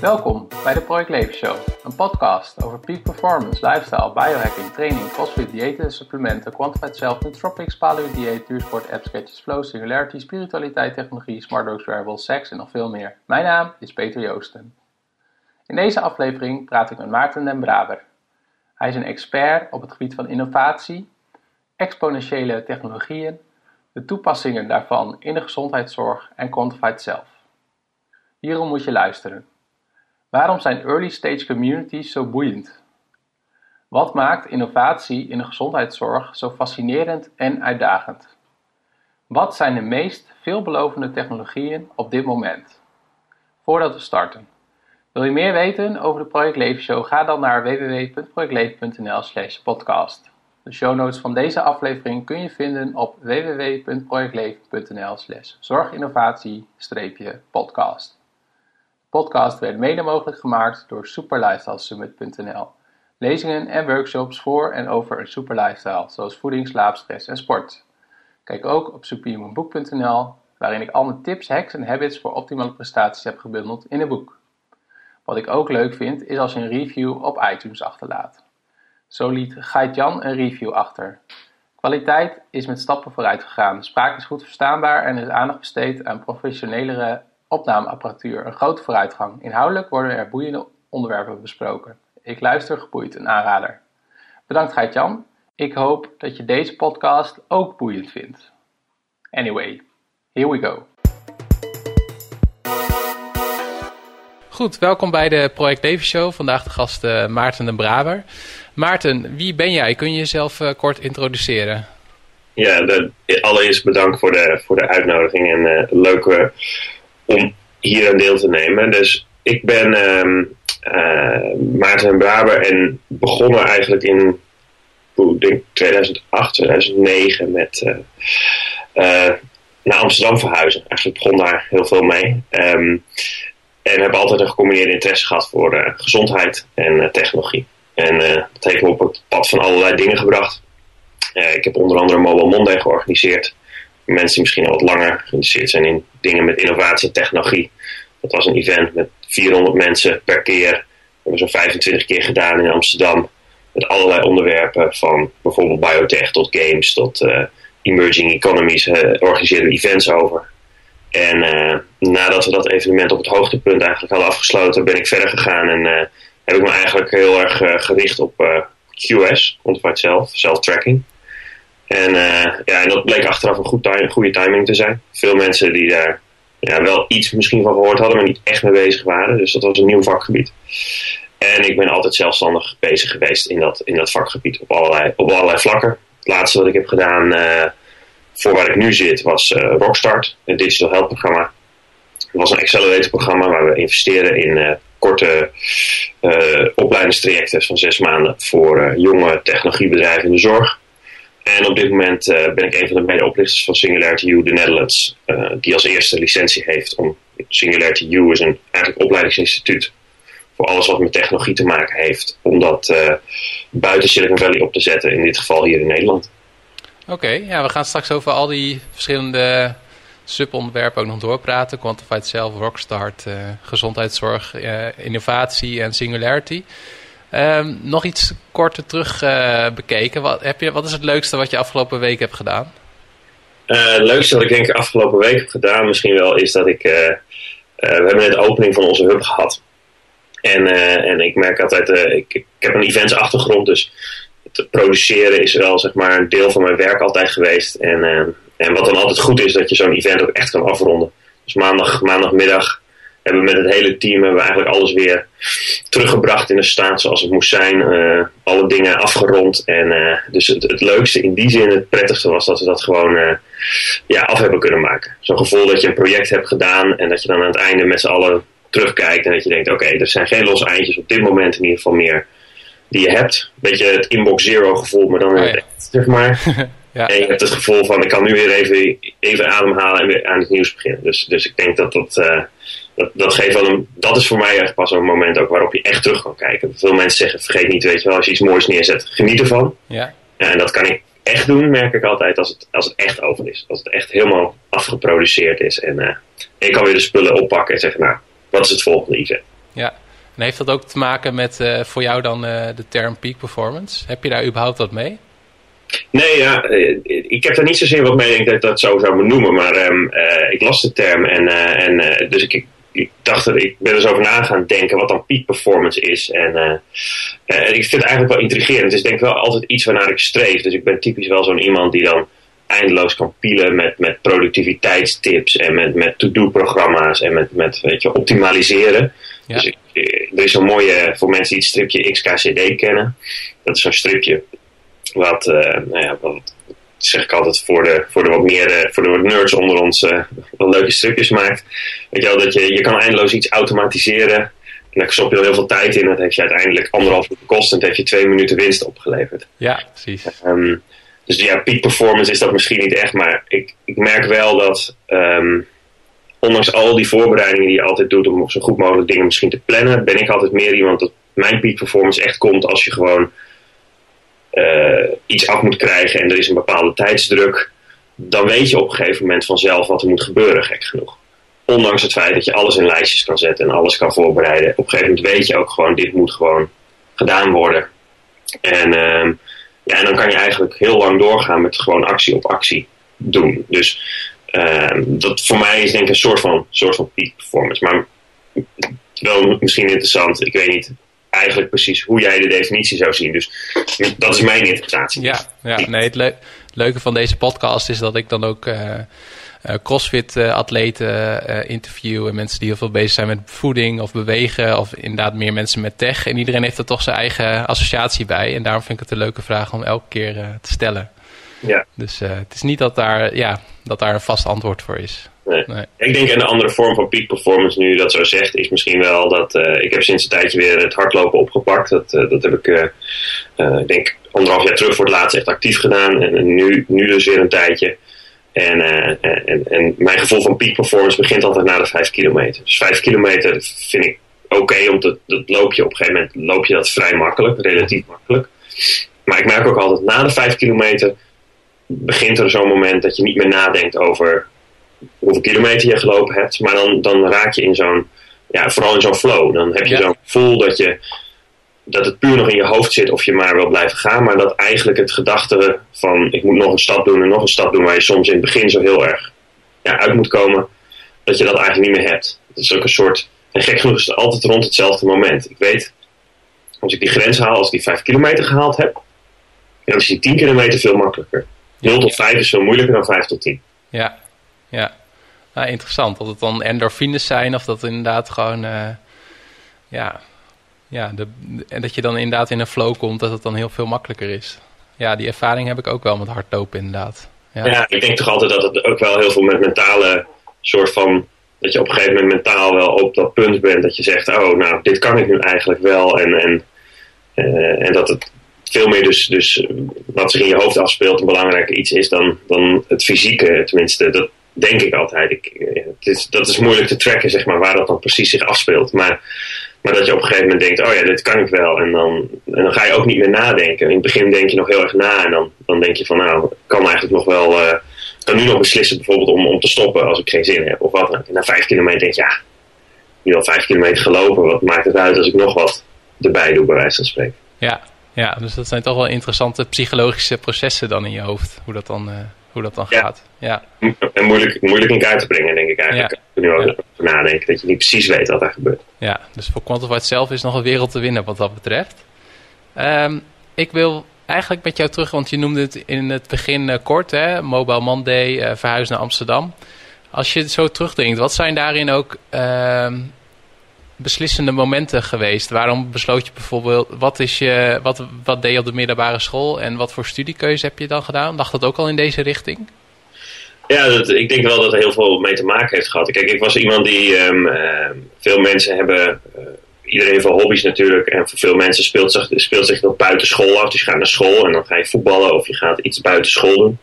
Welkom bij de Project Leven Show, een podcast over peak performance, lifestyle, biohacking, training, crossfit, diëten, supplementen, quantified self, nootropics, paleo dieet, duursport, apps, sketches, flow, singularity, spiritualiteit, technologie, smart drugs, wearables, seks en nog veel meer. Mijn naam is Peter Joosten. In deze aflevering praat ik met Maarten den Braber. Hij is een expert op het gebied van innovatie, exponentiële technologieën, de toepassingen daarvan in de gezondheidszorg en quantified self. Hierom moet je luisteren. Waarom zijn early stage communities zo boeiend? Wat maakt innovatie in de gezondheidszorg zo fascinerend en uitdagend? Wat zijn de meest veelbelovende technologieën op dit moment? Voordat we starten. Wil je meer weten over de Project Leven Show? Ga dan naar www.projectleven.nl/podcast. De show notes van deze aflevering kun je vinden op www.projectleven.nl/slash zorginnovatie-podcast podcast werd mede mogelijk gemaakt door superlifestylesummit.nl. Lezingen en workshops voor en over een super lifestyle, zoals voeding, slaap, stress en sport. Kijk ook op superhumanboek.nl, waarin ik al mijn tips, hacks en habits voor optimale prestaties heb gebundeld in een boek. Wat ik ook leuk vind, is als je een review op iTunes achterlaat. Zo liet Gait-Jan een review achter. Kwaliteit is met stappen vooruit gegaan. Spraak is goed verstaanbaar en is aandacht besteed aan professionelere opnameapparatuur een grote vooruitgang. Inhoudelijk worden er boeiende onderwerpen besproken. Ik luister geboeid, een aanrader. Bedankt Geit-Jan. Ik hoop dat je deze podcast ook boeiend vindt. Anyway, here we go. Goed, welkom bij de Project Leven Show. Vandaag de gast uh, Maarten de Braber. Maarten, wie ben jij? Kun je jezelf uh, kort introduceren? Ja, de, allereerst bedankt voor de, voor de uitnodiging en uh, leuke om hier een deel te nemen. Dus ik ben uh, uh, Maarten Braber en begonnen eigenlijk in denk 2008, 2009 met uh, naar Amsterdam verhuizen. Eigenlijk begon daar heel veel mee. Um, en heb altijd een gecombineerde interesse gehad voor gezondheid en technologie. En dat heeft me op het pad van allerlei dingen gebracht. ik heb onder andere Mobile Monday georganiseerd mensen die misschien al wat langer geïnteresseerd zijn in dingen met innovatie en technologie. Dat was een event met 400 mensen per keer. Dat hebben we zo'n 25 keer gedaan in Amsterdam. Met allerlei onderwerpen van bijvoorbeeld biotech tot games tot uh, emerging economies. Uh, organiseerden we events over. En uh, nadat we dat evenement op het hoogtepunt eigenlijk hadden afgesloten, ben ik verder gegaan en heb ik me eigenlijk heel erg gericht op QS, Quantified Self, self-tracking. En, uh, ja, dat bleek achteraf een goed goede timing te zijn. Veel mensen die daar ja, wel iets misschien van gehoord hadden, maar niet echt mee bezig waren. Dus dat was een nieuw vakgebied. En ik ben altijd zelfstandig bezig geweest in dat, in dat vakgebied op allerlei, op allerlei vlakken. Het laatste wat ik heb gedaan uh, voor waar ik nu zit was uh, Rockstart, een digital health programma. Het was een accelerator programma waar we investeren in korte opleidingstrajecten van zes maanden voor jonge technologiebedrijven in de zorg. En op dit moment uh, ben ik een van de medeoprichters van Singularity U, de Netherlands, uh, die als eerste licentie heeft om Singularity U is een eigenlijk opleidingsinstituut voor alles wat met technologie te maken heeft, om dat uh, buiten Silicon Valley op te zetten, in dit geval hier in Nederland. Oké, ja, we gaan straks over al die verschillende subonderwerpen ook nog doorpraten. Quantified Self, Rockstart, gezondheidszorg, innovatie en Singularity. Um, nog iets korter terug uh, bekeken. Wat, heb je, wat is het leukste wat je afgelopen week hebt gedaan? Uh, het leukste wat ik denk afgelopen week heb gedaan misschien wel is dat ik... Uh, we hebben net de opening van onze hub gehad. En, en ik merk altijd... Ik, ik, heb een events achtergrond, dus het produceren is wel zeg maar een deel van mijn werk altijd geweest. En, en wat dan altijd goed is, dat je zo'n event ook echt kan afronden. Dus maandag, maandagmiddag hebben we met het hele team hebben we eigenlijk alles weer teruggebracht in de staat zoals het moest zijn. Uh, alle dingen afgerond. En uh, dus het, het, leukste in die zin, het prettigste was dat we dat gewoon uh, ja, af hebben kunnen maken. Zo'n gevoel dat je een project hebt gedaan en dat je dan aan het einde met z'n allen terugkijkt en dat je denkt, oké, er zijn geen losse eindjes op dit moment in ieder geval meer die je hebt. Beetje het inbox zero gevoel, maar dan oh, ja. echt, zeg maar. ja. En je hebt het gevoel van, ik kan nu weer even, even ademhalen en weer aan het nieuws beginnen. Dus, dus ik denk dat dat dat, dat, geeft wel een, dat is voor mij echt pas een moment ook waarop je echt terug kan kijken. Veel mensen zeggen, vergeet niet, weet je wel, als je iets moois neerzet, geniet ervan. Ja. En dat kan ik echt doen, merk ik altijd, als het, als het echt over is. Als het echt helemaal afgeproduceerd is. En uh, ik kan weer de spullen oppakken en zeggen, nou, wat is het volgende event? ja. En heeft dat ook te maken met uh, voor jou dan uh, de term peak performance? Heb je daar überhaupt wat mee? Nee, ja, ik heb daar niet zozeer wat mee. Ik denk dat dat zo zou benoemen. Maar um, uh, ik las de term en, en dus ik, ik dacht dat ik ben er eens over na gaan denken wat dan peak performance is. En ik vind het eigenlijk wel intrigerend. Het is denk ik wel altijd iets waarnaar ik streef. Dus ik ben typisch wel zo'n iemand die dan eindeloos kan pielen met, met productiviteitstips en met, met to-do-programma's en met, met weet je, optimaliseren. Dus ik, er is een mooie, voor mensen die het stripje XKCD kennen, dat is zo'n stripje wat, uh, nou ja, wat zeg ik altijd voor de, voor de wat meer uh, voor de wat nerds onder ons uh, wat leuke stripjes maakt. Weet je wel, dat je, je kan eindeloos iets automatiseren. En daar stop je al heel veel tijd in. Dat heeft je uiteindelijk anderhalf uur gekost en dat heeft je twee minuten winst opgeleverd. Ja, precies. Um, dus ja, peak performance is dat misschien niet echt, maar ik, ik merk wel dat um, ondanks al die voorbereidingen die je altijd doet om zo goed mogelijk dingen misschien te plannen, ben ik altijd meer iemand dat mijn peak performance echt komt als je gewoon uh, iets af moet krijgen en er is een bepaalde tijdsdruk. Dan weet je op een gegeven moment vanzelf wat er moet gebeuren, gek genoeg. Ondanks het feit dat je alles in lijstjes kan zetten en alles kan voorbereiden. Op een gegeven moment weet je ook gewoon, dit moet gewoon gedaan worden. En uh, ja, en dan kan je eigenlijk heel lang doorgaan met gewoon actie op actie doen. Dus uh, dat voor mij is denk ik een soort van, soort van peak performance. Maar wel misschien interessant, ik weet niet eigenlijk precies hoe jij de definitie zou zien. Dus dat is mijn interpretatie. Ja, ja nee, het leuke van deze podcast is dat ik dan ook... Uh, uh, CrossFit-atleten uh, interview en mensen die heel veel bezig zijn met voeding of bewegen of inderdaad meer mensen met tech. En iedereen heeft er toch zijn eigen associatie bij. En daarom vind ik het een leuke vraag om elke keer uh, te stellen. Ja. Dus het is niet dat daar, ja, dat daar een vast antwoord voor is. Nee. nee. Ik denk een andere vorm van peak performance, nu dat zo zegt, is misschien wel dat ik heb sinds een tijdje weer het hardlopen opgepakt. Dat, dat heb ik, ik denk, anderhalf jaar terug voor het laatst echt actief gedaan. En, nu, nu dus weer een tijdje. En, en, en, mijn gevoel van peak performance begint altijd na de 5 kilometer. Dus 5 kilometer vind ik oké, okay, omdat dat loop je op een gegeven moment loop je dat vrij makkelijk, relatief makkelijk. Maar ik merk ook altijd na de 5 kilometer begint er zo'n moment dat je niet meer nadenkt over hoeveel kilometer je gelopen hebt. Maar dan, dan raak je in zo'n, ja, vooral in zo'n flow. Dan heb je ja. zo'n gevoel dat je dat het puur nog in je hoofd zit of je maar wil blijven gaan. Maar dat eigenlijk het gedachte van ik moet nog een stap doen en nog een stap doen, waar je soms in het begin zo heel erg ja, uit moet komen, dat je dat eigenlijk niet meer hebt. Het is ook een soort, en gek genoeg is het altijd rond hetzelfde moment. Ik weet, als ik die grens haal, als ik die 5 kilometer gehaald heb, dan is die 10 kilometer veel makkelijker. 0 tot 5 is veel moeilijker dan 5 tot 10. Ja, ja. Nou, interessant. Dat het dan endorfines zijn of dat inderdaad gewoon, uh, ja, ja, de, dat je dan inderdaad in een flow komt, dat het dan heel veel makkelijker is. Ja, die ervaring heb ik ook wel met hardlopen inderdaad. Ja. ja, ik denk toch altijd dat het ook wel heel veel met mentale soort van... dat je op een gegeven moment mentaal wel op dat punt bent dat je zegt... oh, nou, dit kan ik nu eigenlijk wel. En, en, uh, en dat het veel meer dus, dus wat zich in je hoofd afspeelt... een belangrijker iets is dan, dan het fysieke. Tenminste, dat denk ik altijd. Ik, het is, dat is moeilijk te tracken, zeg maar, waar dat dan precies zich afspeelt. Maar maar dat je op een gegeven moment denkt, oh ja, dit kan ik wel. En dan, dan ga je ook niet meer nadenken. In het begin denk je nog heel erg na. En dan, dan denk je van, nou, ik kan eigenlijk nog wel... Uh, kan nu nog beslissen bijvoorbeeld om, om te stoppen als ik geen zin heb. Of wat. En na vijf kilometer denk je, ja, nu al vijf kilometer gelopen. Wat maakt het uit als ik nog wat erbij doe, bij wijze van spreken. Ja, ja, dus dat zijn toch wel interessante psychologische processen dan in je hoofd. Hoe dat dan... Uh hoe dat dan gaat. Ja. En moeilijk, moeilijk in kaart te brengen, denk ik eigenlijk. Ja. Nu over nadenken, dat je niet precies weet wat er gebeurt. Ja, dus voor Quantified zelf is nog een wereld te winnen wat dat betreft. Um, ik wil eigenlijk met jou terug, want je noemde het in het begin uh, kort, hè? Mobile Monday, uh, verhuizen naar Amsterdam. Als je het zo terugdenkt, wat zijn daarin ook uh, beslissende momenten geweest? Waarom besloot je bijvoorbeeld, wat, is je, wat, wat deed je op de middelbare school en wat voor studiekeuze heb je dan gedaan? Lag dat ook al in deze richting? Ja, ik denk wel dat er heel veel mee te maken heeft gehad. Kijk, ik was iemand die, um, uh, veel mensen hebben, uh, iedereen heeft hobby's natuurlijk. En voor veel mensen speelt zich, speelt zich nog buiten school af. Dus je gaat naar school en dan ga je voetballen of je gaat iets buiten school doen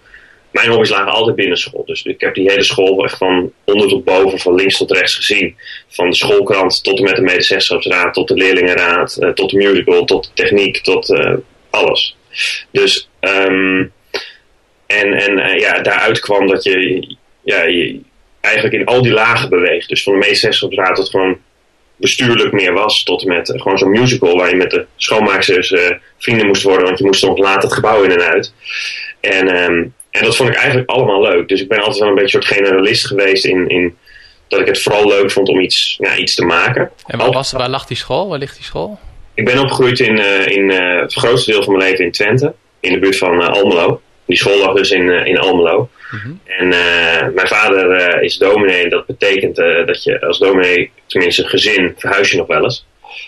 mijn hobby's lagen altijd binnen school. Dus ik heb die hele school echt van onder tot boven, van links tot rechts gezien. Van de schoolkrant tot en met de medezeggenschapsraad, tot de leerlingenraad, uh, tot de musical, tot de techniek, tot uh, alles. Dus, um, en, en uh, ja, daaruit kwam dat je, ja, je eigenlijk in al die lagen beweegt. Dus van de medezeggenschapsraad tot gewoon bestuurlijk meer was. Tot en met gewoon zo'n musical waar je met de schoonmaaksters vrienden moest worden. Want je moest soms laat het gebouw in en uit. En, ehm, en dat vond ik eigenlijk allemaal leuk. Dus ik ben altijd wel een beetje een soort generalist geweest in, in dat ik het vooral leuk vond om iets, ja, iets te maken. En waar, was, waar lag die school? Waar ligt die school? Ik ben opgegroeid in, in het grootste deel van mijn leven in Twente. In de buurt van Almelo. Die school lag dus in, in Almelo. Mhm. En mijn vader is dominee en dat betekent dat je als dominee, tenminste een gezin, verhuis je nog wel eens.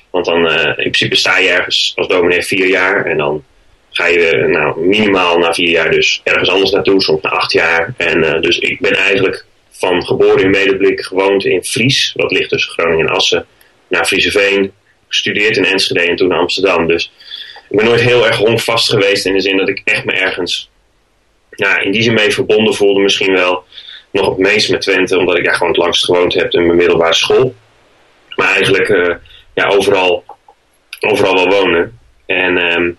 Want dan in principe sta je ergens als dominee vier jaar en dan ga je nou, minimaal na vier jaar dus ergens anders naartoe, soms na acht jaar. En dus ik ben eigenlijk van geboren in Medeblik gewoond in Fries, wat ligt tussen Groningen en Assen, naar Frieseveen, gestudeerd in Enschede en toen naar Amsterdam. Dus ik ben nooit heel erg honkvast geweest in de zin dat ik echt me ergens ja, in die zin mee verbonden voelde misschien wel nog het meest met Twente, omdat ik daar gewoon het langst gewoond heb in mijn middelbare school. Maar eigenlijk uh, ja, overal, overal wel wonen. En um,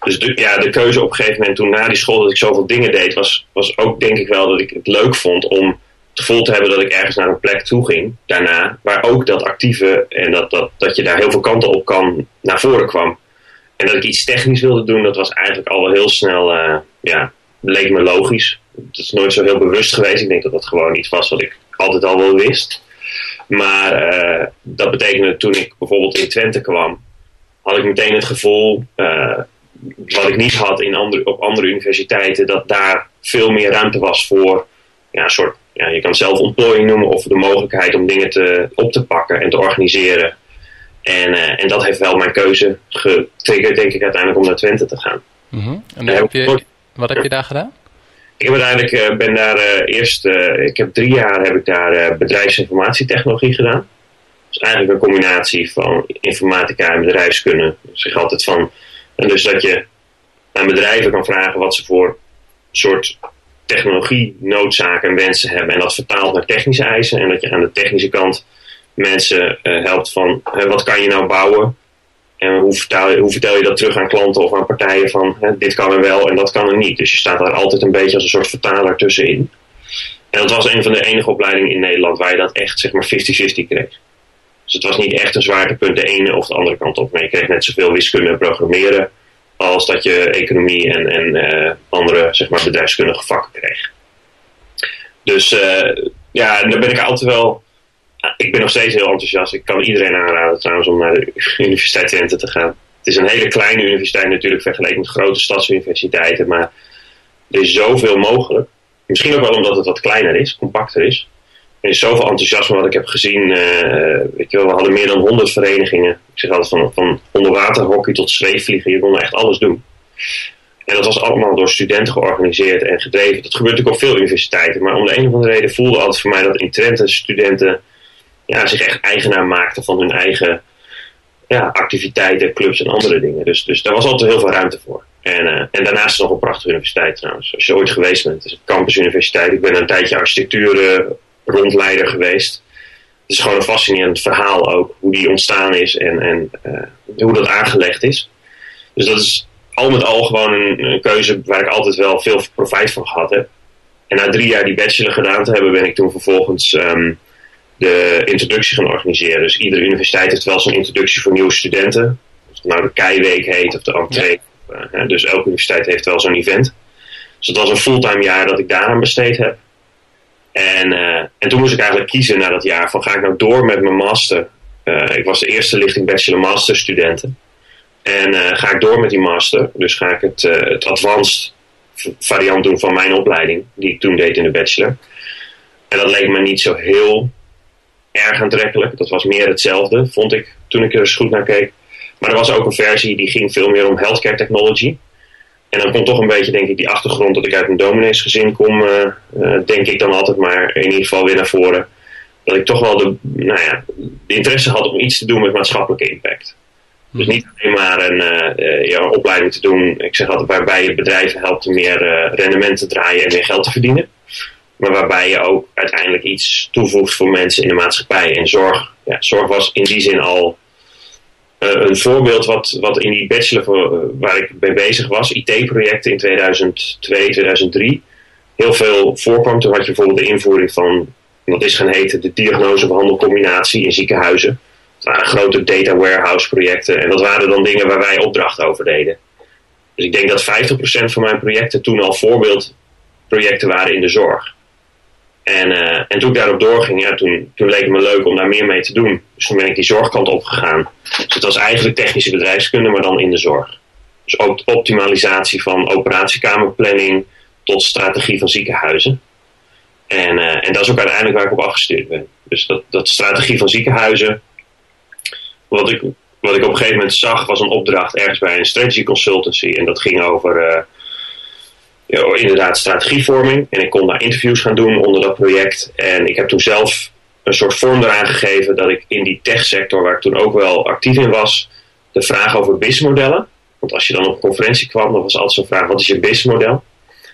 dus de, ja, de keuze op een gegeven moment toen na die school dat ik zoveel dingen deed, was, was ook denk ik wel dat ik het leuk vond om het gevoel te hebben dat ik ergens naar een plek toe ging daarna, waar ook dat actieve en dat, dat, dat je daar heel veel kanten op kan naar voren kwam. En dat ik iets technisch wilde doen, dat was eigenlijk al heel snel uh, ja, leek me logisch. Het is nooit zo heel bewust geweest. Ik denk dat dat gewoon iets was wat ik altijd al wel wist. Maar uh, dat betekende toen ik bijvoorbeeld in Twente kwam, had ik meteen het gevoel, uh, wat ik niet had in andere, op andere universiteiten, dat daar veel meer ruimte was voor ja, een soort, ja, je kan het zelf ontplooiing noemen, of de mogelijkheid om dingen te, op te pakken en te organiseren. En, uh, en dat heeft wel mijn keuze getriggerd, denk ik, uiteindelijk om naar Twente te gaan. Mm -hmm. En heb je wat heb je daar gedaan? Ik heb uiteindelijk uh, ben daar uh, eerst, uh, ik heb drie jaar heb ik daar bedrijfsinformatietechnologie gedaan. Dus eigenlijk een combinatie van informatica en bedrijfskunde. Dus ik altijd van, en dus dat je aan bedrijven kan vragen wat ze voor soort technologie noodzaken en wensen hebben. En dat vertaalt naar technische eisen. En dat je aan de technische kant mensen helpt van wat kan je nou bouwen en hoe vertel, je, hoe vertel je dat terug aan klanten of aan partijen van dit kan er wel en dat kan er niet. Dus je staat daar altijd een beetje als een soort vertaler tussenin. En dat was een van de enige opleidingen in Nederland waar je dat echt zeg maar 50-50 kreeg. Dus het was niet echt een zwaartepunt de ene of de andere kant op. Maar je kreeg net zoveel wiskunde en programmeren als dat je economie en, en uh, andere zeg maar, bedrijfskundige vakken kreeg. Dus uh, ja, daar ben ik altijd wel ik ben nog steeds heel enthousiast. Ik kan iedereen aanraden trouwens om naar de Universiteit Twente te gaan. Het is een hele kleine universiteit natuurlijk vergeleken met grote stadsuniversiteiten. Maar er is zoveel mogelijk. Misschien ook wel omdat het wat kleiner is, compacter is. Er is zoveel enthousiasme wat ik heb gezien. Uh, weet je wel, we hadden meer dan 100 verenigingen. Ik zeg altijd van, van onderwaterhockey tot zweefvliegen. Je kon echt alles doen. En dat was allemaal door studenten georganiseerd en gedreven. Dat gebeurt natuurlijk op veel universiteiten. Maar om de een of andere reden voelde altijd voor mij dat in Twente studenten ja, zich echt eigenaar maakten van hun eigen ja, activiteiten, clubs en andere dingen. Dus, dus daar was altijd heel veel ruimte voor. En, uh, en daarnaast nog een prachtige universiteit trouwens. Als je ooit geweest bent, het is een campusuniversiteit. Ik ben een tijdje architectuur uh, rondleider geweest. Het is gewoon een fascinerend verhaal ook. Hoe die ontstaan is en, en uh, hoe dat aangelegd is. Dus dat is al met al gewoon een, een, keuze waar ik altijd wel veel profijt van gehad heb. En na drie jaar die bachelor gedaan te hebben, ben ik toen vervolgens um, de introductie gaan organiseren. Dus iedere universiteit heeft wel zo'n introductie voor nieuwe studenten. Of het nou de Keiweek heet of de entree. Ja. dus elke universiteit heeft wel zo'n event. Dus het was een fulltime jaar dat ik daaraan besteed heb. En, uh, en toen moest ik eigenlijk kiezen na dat jaar van ga ik nou door met mijn master. Uh, ik was de eerste lichting bachelor master studenten. En uh, ga ik door met die master. Dus ga ik het, het advanced variant doen van mijn opleiding. Die ik toen deed in de bachelor. En dat leek me niet zo heel erg aantrekkelijk. Dat was meer hetzelfde, vond ik toen ik er eens goed naar keek. Maar er was ook een versie die ging veel meer om healthcare technology. En dan komt toch een beetje, denk ik, die achtergrond dat ik uit een domineesgezin kom, uh, uh, denk ik dan altijd maar in ieder geval weer naar voren. Dat ik toch wel de, nou ja, de interesse had om iets te doen met maatschappelijke impact. Dus niet alleen maar een, uh, ja, opleiding te doen, ik zeg altijd, waarbij je bedrijven helpt om meer rendement te draaien en meer geld te verdienen maar waarbij je ook uiteindelijk iets toevoegt voor mensen in de maatschappij. En zorg, ja, zorg was in die zin al een voorbeeld wat, wat in die bachelor uh, waar ik mee bezig was, IT-projecten in 2002, 2003, heel veel voorkwam. Toen had je bijvoorbeeld de invoering van wat is gaan heten de diagnose-behandelcombinatie in ziekenhuizen. waren grote data warehouse projecten. En dat waren dan dingen waar wij opdrachten over deden. Dus ik denk dat 50% van mijn projecten toen al voorbeeldprojecten waren in de zorg. En, uh, en toen ik daarop doorging, ja, toen, toen leek het me leuk om daar meer mee te doen. Dus toen ben ik die zorgkant opgegaan. Dus het was eigenlijk technische bedrijfskunde, maar dan in de zorg. Dus ook optimalisatie van operatiekamerplanning tot strategie van ziekenhuizen. En, uh, en dat is ook uiteindelijk waar ik op afgestuurd ben. Dus dat, dat strategie van ziekenhuizen. Wat ik, wat ik op een gegeven moment zag was een opdracht ergens bij een strategy consultancy. En dat ging over ja, inderdaad strategievorming. En ik kon daar interviews gaan doen onder dat project. En ik heb toen zelf een soort vorm eraan gegeven dat ik in die techsector, waar ik toen ook wel actief in was, de vraag over businessmodellen. Want als je dan op een conferentie kwam, dan was altijd zo'n vraag: wat is je businessmodel?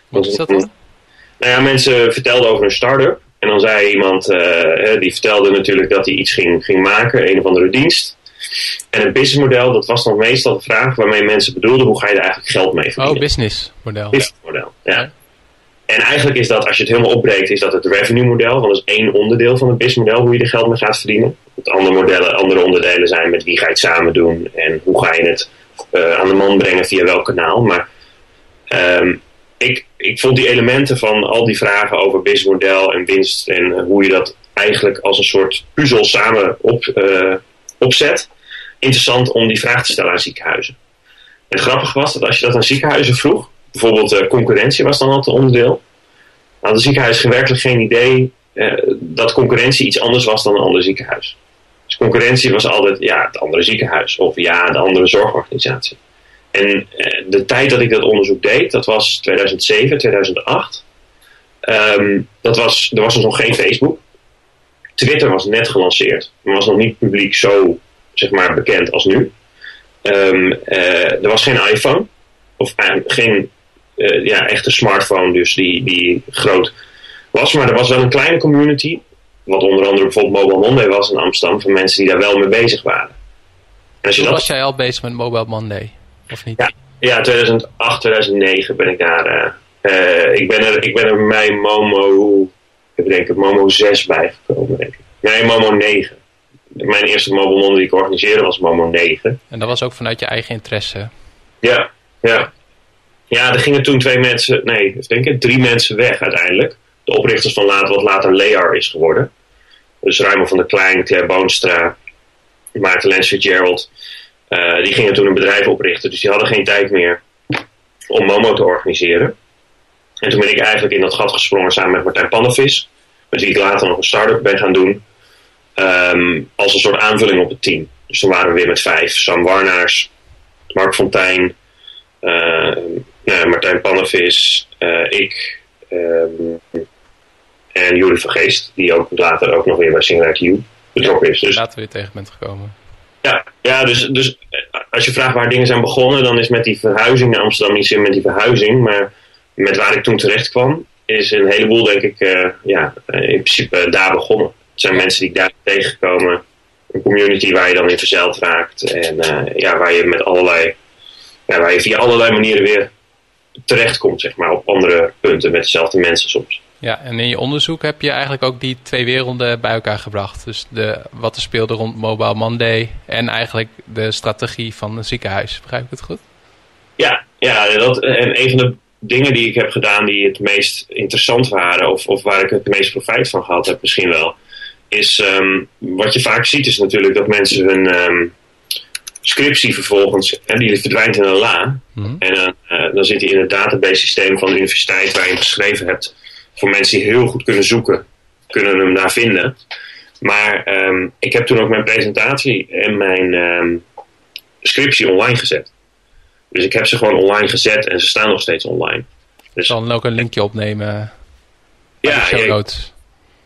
Wat is dat dan? Nou ja, mensen vertelden over een start-up. En dan zei iemand, uh, die vertelde natuurlijk dat hij iets ging, ging maken, een of andere dienst. En een businessmodel, dat was dan meestal de vraag waarmee mensen bedoelden, hoe ga je er eigenlijk geld mee verdienen? Oh, businessmodel. Businessmodel, ja. ja. En eigenlijk is dat, als je het helemaal opbreekt, is dat het revenue model. Want dat is één onderdeel van het businessmodel, hoe je er geld mee gaat verdienen. Het andere, modellen, andere onderdelen zijn met wie ga je het samen doen en hoe ga je het uh, aan de man brengen via welk kanaal. Maar um, ik, ik vond die elementen van al die vragen over businessmodel en winst en hoe je dat eigenlijk als een soort puzzel samen op, uh, opzet, interessant om die vraag te stellen aan ziekenhuizen. En grappig was dat als je dat aan ziekenhuizen vroeg, bijvoorbeeld uh, concurrentie was dan altijd onderdeel, had de ziekenhuis werkelijk geen idee dat concurrentie iets anders was dan een ander ziekenhuis. Dus concurrentie was altijd ja, het andere ziekenhuis of ja, de andere zorgorganisatie. En uh, de tijd dat ik dat onderzoek deed, dat was 2007, 2008. Um, dat was, er was dus nog geen Facebook. Twitter was net gelanceerd, maar was nog niet publiek zo zeg maar, bekend als nu. Um, uh, er was geen iPhone, of uh, geen ja, echte smartphone, dus die, die groot was. Maar er was wel een kleine community, wat onder andere bijvoorbeeld Mobile Monday was in Amsterdam, van mensen die daar wel mee bezig waren. En als je dat... was jij al bezig met Mobile Monday? Of niet? Ja, ja 2008, 2009 ben ik daar. Ik, ben er, ik ben er bij Momo, ik denk ik, Momo 6 bijgekomen, denk ik. Nee, Momo 9. Mijn eerste Mobile Monde die ik organiseerde was Momo 9. En dat was ook vanuit je eigen interesse? Ja, ja. Ja, er gingen toen twee mensen, nee, ik denk ik, drie mensen weg uiteindelijk. De oprichters van later, wat later Lear is geworden. Dus Ruimel van der Klein, Claire Boonstra, Maarten Lens Fitzgerald. Uh, die gingen toen een bedrijf oprichten, dus die hadden geen tijd meer om Momo te organiseren. En toen ben ik eigenlijk in dat gat gesprongen samen met Martijn Pannenvis, met wie ik later nog een start-up ben gaan doen, um, als een soort aanvulling op het team. Dus toen waren we weer met vijf. Sam Warnaars, Mark Fontijn, uh, nou, Martijn Pannenvis, uh, ik um, en Julie van Geest, die ook later ook nog weer bij Singularity U betrokken is. Dus, later weer tegen bent gekomen. Ja, ja dus, dus als je vraagt waar dingen zijn begonnen, dan is met die verhuizing naar Amsterdam niet zin met die verhuizing, maar met waar ik toen terecht kwam, is een heleboel, denk ik, uh, ja, in principe daar begonnen. Het zijn mensen die ik daar tegengekomen, een community waar je dan in verzeild raakt en uh, ja, waar je met allerlei, ja, waar je via allerlei manieren weer terechtkomt, zeg maar, op andere punten met dezelfde mensen soms. Ja, en in je onderzoek heb je eigenlijk ook die twee werelden bij elkaar gebracht. Dus de, wat er speelde rond Mobile Monday en eigenlijk de strategie van een ziekenhuis. Begrijp ik het goed? Ja, ja dat, en een van de dingen die ik heb gedaan die het meest interessant waren, of, of waar ik het meest profijt van gehad heb misschien wel, is um, wat je vaak ziet is natuurlijk dat mensen hun um, scriptie vervolgens, en die verdwijnt in een la. Mm -hmm. En uh, dan zit hij in het database systeem van de universiteit waar je hem geschreven hebt voor mensen die heel goed kunnen zoeken, kunnen hem daar vinden. Maar um, ik heb toen ook mijn presentatie en mijn scriptie online gezet. Dus ik heb ze gewoon online gezet en ze staan nog steeds online. Dus, dan ook een linkje opnemen. Ja, ja,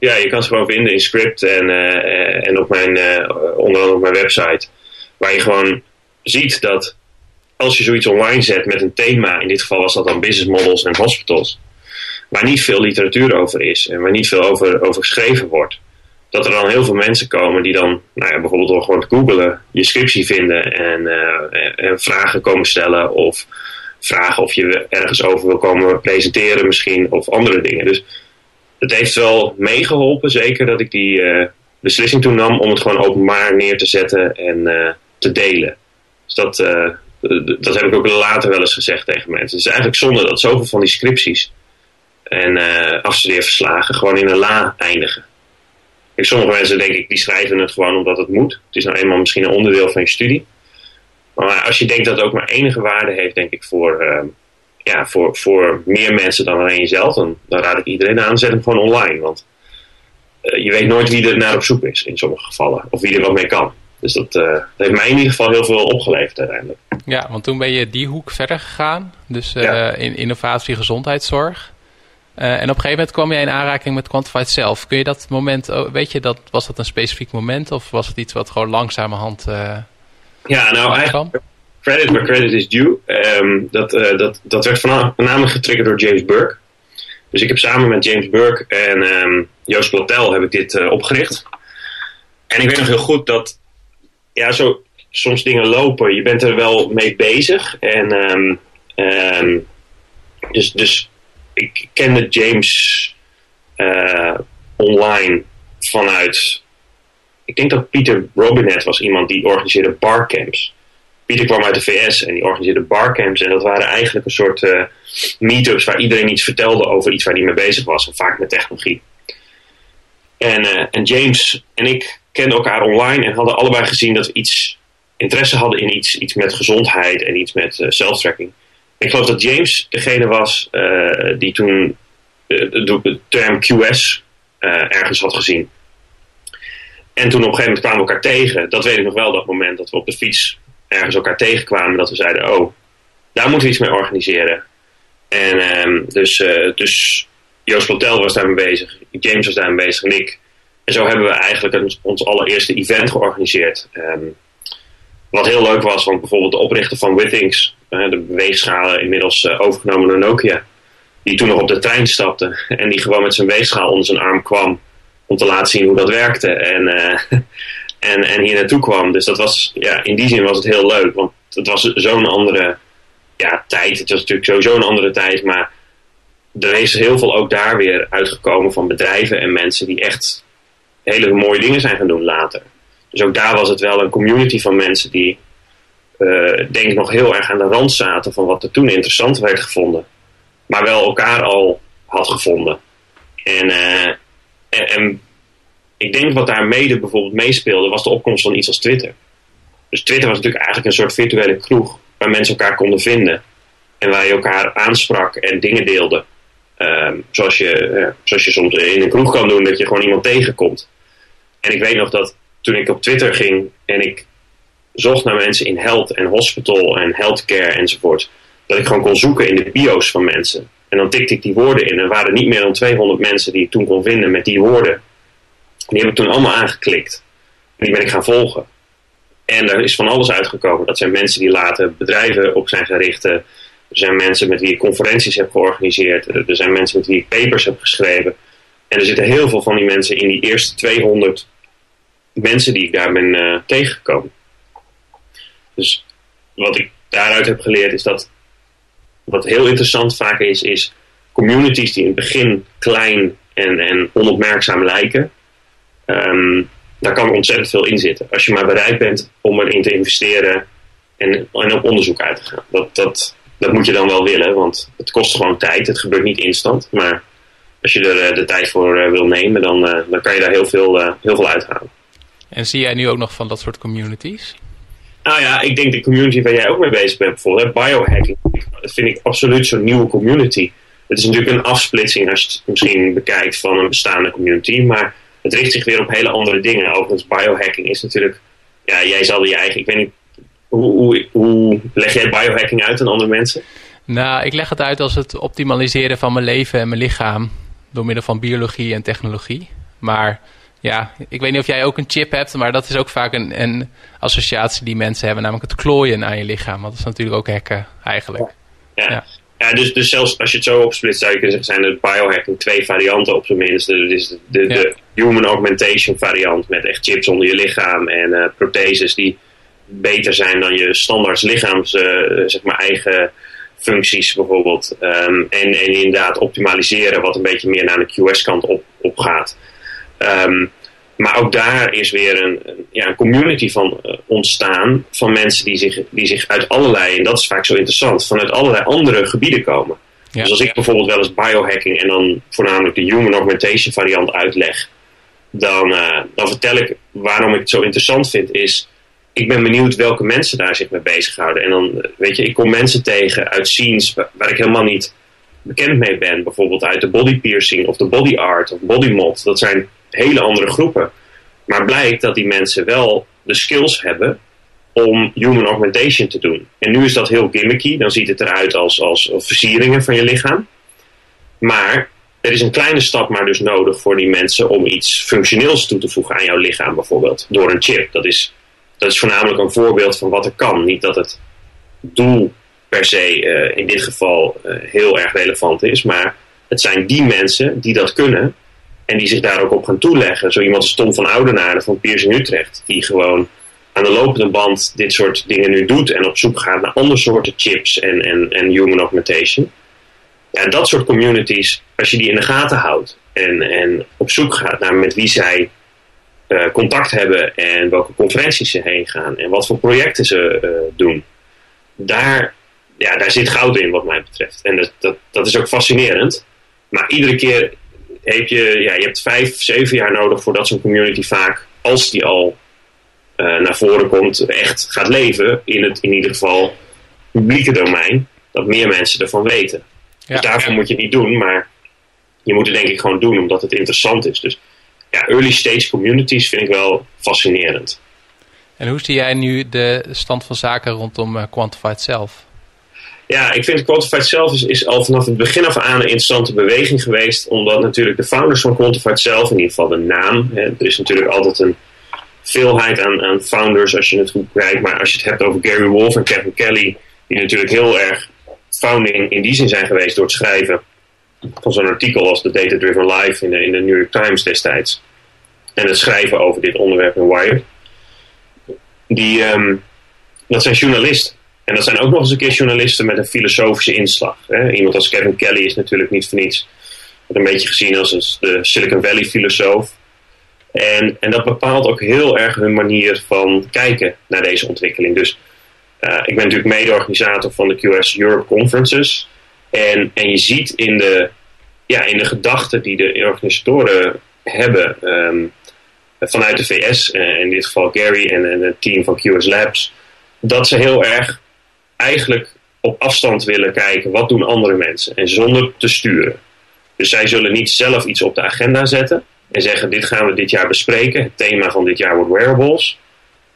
ja, je kan ze gewoon vinden in script en, uh, en op mijn, uh, onder andere op mijn website. Waar je gewoon ziet dat als je zoiets online zet met een thema, in dit geval was dat dan business models en hospitals waar niet veel literatuur over is en waar niet veel over, over geschreven wordt. Dat er dan heel veel mensen komen die dan, nou ja, bijvoorbeeld door gewoon te googelen, je scriptie vinden en, uh, en vragen komen stellen of vragen of je ergens over wil komen presenteren misschien of andere dingen. Dus het heeft wel meegeholpen, zeker dat ik die, uh, beslissing toen nam om het gewoon openbaar neer te zetten en te delen. Dus dat, dat heb ik ook later wel eens gezegd tegen mensen. Het is eigenlijk zonde dat zoveel van die scripties en afstudeerverslagen gewoon in een la eindigen. Sommige mensen denk ik, die schrijven het gewoon omdat het moet. Het is nou eenmaal misschien een onderdeel van je studie. Maar als je denkt dat het ook maar enige waarde heeft, denk ik, voor, ja, voor, voor meer mensen dan alleen jezelf, dan, dan raad ik iedereen aan, zet hem gewoon online. Want uh, je weet nooit wie er naar op zoek is in sommige gevallen. Of wie er wat mee kan. Dus dat, uh, dat, heeft mij in ieder geval heel veel opgeleverd uiteindelijk. Ja, want toen ben je die hoek verder gegaan. Dus ja. in innovatie gezondheidszorg. En op een gegeven moment kwam jij in aanraking met Quantified zelf. Kun je dat moment, oh, weet je, dat, was dat een specifiek moment of was het iets wat gewoon langzamerhand. Ja, nou eigenlijk, credit where credit is due. Um, dat, uh, dat, dat werd voornamelijk getriggerd door James Burke. Dus ik heb samen met James Burke en um, Joost Platel heb ik dit opgericht. En ik weet nog heel goed dat, ja, zo soms dingen lopen. Je bent er wel mee bezig. En um, dus, dus ik kende James uh, online vanuit. Ik denk dat Pieter Robinet was iemand die organiseerde barcamps. Pieter kwam uit de VS en die organiseerde barcamps. En dat waren eigenlijk een soort uh, meetups waar iedereen iets vertelde over iets waar hij mee bezig was. En vaak met technologie. En, uh, en James en ik kenden elkaar online en hadden allebei gezien dat we iets interesse hadden in iets, iets met gezondheid en iets met self-tracking. Ik geloof dat James degene was uh, die toen uh, de term QS uh, ergens had gezien. En toen op een gegeven moment kwamen we elkaar tegen. Dat weet ik nog wel, dat moment dat we op de fiets ergens elkaar tegenkwamen. Dat we zeiden, oh, daar moeten we iets mee organiseren. En um, dus, dus Joost Plotel was daarmee bezig. James was daarmee bezig en ik. En zo hebben we eigenlijk ons allereerste event georganiseerd. Um, wat heel leuk was, want bijvoorbeeld de oprichter van Withings, de weegschalen inmiddels eh, overgenomen door Nokia, die toen nog op de trein stapte en die gewoon met zijn weegschaal onder zijn arm kwam om te laten zien hoe dat werkte en, en, en hier naartoe kwam. Dus dat was, ja, in die zin was het heel leuk, want het was zo'n andere ja, tijd. Het was natuurlijk sowieso een andere tijd, maar er is heel veel ook daar weer uitgekomen van bedrijven en mensen die echt hele mooie dingen zijn gaan doen later. Dus ook daar was het wel een community van mensen die, uh, denk ik, nog heel erg aan de rand zaten van wat er toen interessant werd gevonden. Maar wel elkaar al had gevonden. En, uh, en, en, ik denk wat daar mede bijvoorbeeld meespeelde, was de opkomst van iets als Twitter. Dus Twitter was natuurlijk eigenlijk een soort virtuele kroeg waar mensen elkaar konden vinden. En waar je elkaar aansprak en dingen deelde. Um, zoals, je, uh, zoals je soms in een kroeg kan doen, dat je gewoon iemand tegenkomt. En ik weet nog dat toen ik op Twitter ging en ik zocht naar mensen in health en hospital en healthcare enzovoort, dat ik gewoon kon zoeken in de bio's van mensen. En dan tikte ik die woorden in. En er waren niet meer dan 200 mensen die ik toen kon vinden met die woorden. Die heb ik toen allemaal aangeklikt. En die ben ik gaan volgen. En er is van alles uitgekomen. Dat zijn mensen die later bedrijven op zijn gaan richten. Er zijn mensen met wie ik conferenties heb georganiseerd. Er zijn mensen met wie ik papers heb geschreven. En er zitten heel veel van die mensen in die eerste 200 mensen die ik daar ben uh, tegengekomen. Dus wat ik daaruit heb geleerd is dat wat heel interessant vaak is, is communities die in het begin klein en, en onopmerkzaam lijken, um, daar kan ontzettend veel in zitten. Als je maar bereid bent om erin te investeren en, en op onderzoek uit te gaan. Dat, dat, dat moet je dan wel willen, want het kost gewoon tijd. Het gebeurt niet instant, maar als je er uh, de tijd voor uh, wil nemen, dan, dan kan je daar heel veel, heel veel uithalen. En zie jij nu ook nog van dat soort communities? Nou ja, ik denk de community waar jij ook mee bezig bent, bijvoorbeeld biohacking, dat vind ik absoluut zo'n nieuwe community. Het is natuurlijk een afsplitsing als je het misschien bekijkt van een bestaande community, maar het richt zich weer op hele andere dingen. Overigens, biohacking is natuurlijk, ja, jij zal je eigen, ik weet niet, hoe, hoe, hoe leg jij biohacking uit aan andere mensen? Nou, ik leg het uit als het optimaliseren van mijn leven en mijn lichaam door middel van biologie en technologie. Maar ja, ik weet niet of jij ook een chip hebt, maar dat is ook vaak een, een associatie die mensen hebben, namelijk het klooien aan je lichaam. Want dat is natuurlijk ook hacken eigenlijk. Ja, ja. ja. dus, dus zelfs als je het zo opsplitst, zou je kunnen zeggen, zijn er biohacking twee varianten op zijn minst. Is de, de, de, human augmentation variant met echt chips onder je lichaam en uh, protheses die beter zijn dan je standaard lichaams, uh, zeg maar, eigen functies bijvoorbeeld. Um, en, en inderdaad optimaliseren wat een beetje meer naar de QS-kant op, op gaat. Um, Maar ook daar is weer een, ja, een community van ontstaan. Van mensen die zich, die zich uit allerlei, en dat is vaak zo interessant, vanuit allerlei andere gebieden komen. Dus als ik bijvoorbeeld wel eens biohacking en dan voornamelijk de human augmentation variant uitleg, dan, uh, dan vertel ik waarom ik het zo interessant vind. Is ik ben benieuwd welke mensen daar zich mee bezighouden. En dan, weet je, ik kom mensen tegen uit scenes waar, ik helemaal niet bekend mee ben. Bijvoorbeeld uit de body piercing of de body art of body mod. Dat zijn hele andere groepen. Maar blijkt dat die mensen wel de skills hebben om human augmentation te doen. En nu is dat heel gimmicky. Dan ziet het eruit als, als versieringen van je lichaam. Maar er is een kleine stap maar dus nodig voor die mensen om iets functioneels toe te voegen aan jouw lichaam bijvoorbeeld. Door een chip. Dat is, dat is voornamelijk een voorbeeld van wat er kan. Niet dat het doel per se uh, in dit geval uh, heel erg relevant is. Maar het zijn die mensen die dat kunnen. En die zich daar ook op gaan toeleggen. Zo iemand als Tom van Oudenaarde van Piercing Utrecht. Die gewoon aan de lopende band dit soort dingen nu doet. En op zoek gaat naar andere soorten chips en, en, en human augmentation. Ja, dat soort communities, als je die in de gaten houdt. En, en op zoek gaat naar met wie zij uh, contact hebben. En welke conferenties ze heen gaan. En wat voor projecten ze uh, doen. Daar, ja, daar zit goud in wat mij betreft. En dat, dat, dat is ook fascinerend. Maar iedere keer heb je, ja, je hebt vijf, zeven jaar nodig voordat zo'n community vaak, als die al uh, naar voren komt, echt gaat leven in het in ieder geval publieke domein, dat meer mensen ervan weten. Ja, dus daarvoor moet je het niet doen, maar je moet het denk ik gewoon doen omdat het interessant is. Dus ja, early stage communities vind ik wel fascinerend. En hoe zie jij nu de stand van zaken rondom uh, Quantified zelf? Ja, ik vind Quantified zelf is, is, al vanaf het begin af aan een interessante beweging geweest. Omdat natuurlijk de founders van Quantified zelf, in ieder geval de naam. Hè, er is natuurlijk altijd een veelheid aan, aan founders als je het goed kijkt. Maar als je het hebt over Gary Wolf en Kevin Kelly, die natuurlijk heel erg founding in die zin zijn geweest door het schrijven van zo'n artikel als The Data Driven Life in de, in de New York Times destijds. En het schrijven over dit onderwerp in Wired. Die, um, dat zijn journalisten. En dat zijn ook nog eens een keer journalisten met een filosofische inslag. Hè? Iemand als Kevin Kelly is natuurlijk niet voor niets. Wordt een beetje gezien als de Silicon Valley filosoof. En, en dat bepaalt ook heel erg hun manier van kijken naar deze ontwikkeling. Dus ik ben natuurlijk mede-organisator van de QS Europe Conferences. En, en je ziet in de, ja, in de gedachten die de organisatoren hebben um, vanuit de VS, uh, in dit geval Gary en, en het team van QS Labs, dat ze heel erg eigenlijk op afstand willen kijken wat doen andere mensen en zonder te sturen. Dus zij zullen niet zelf iets op de agenda zetten en zeggen dit gaan we dit jaar bespreken. Het thema van dit jaar wordt wearables.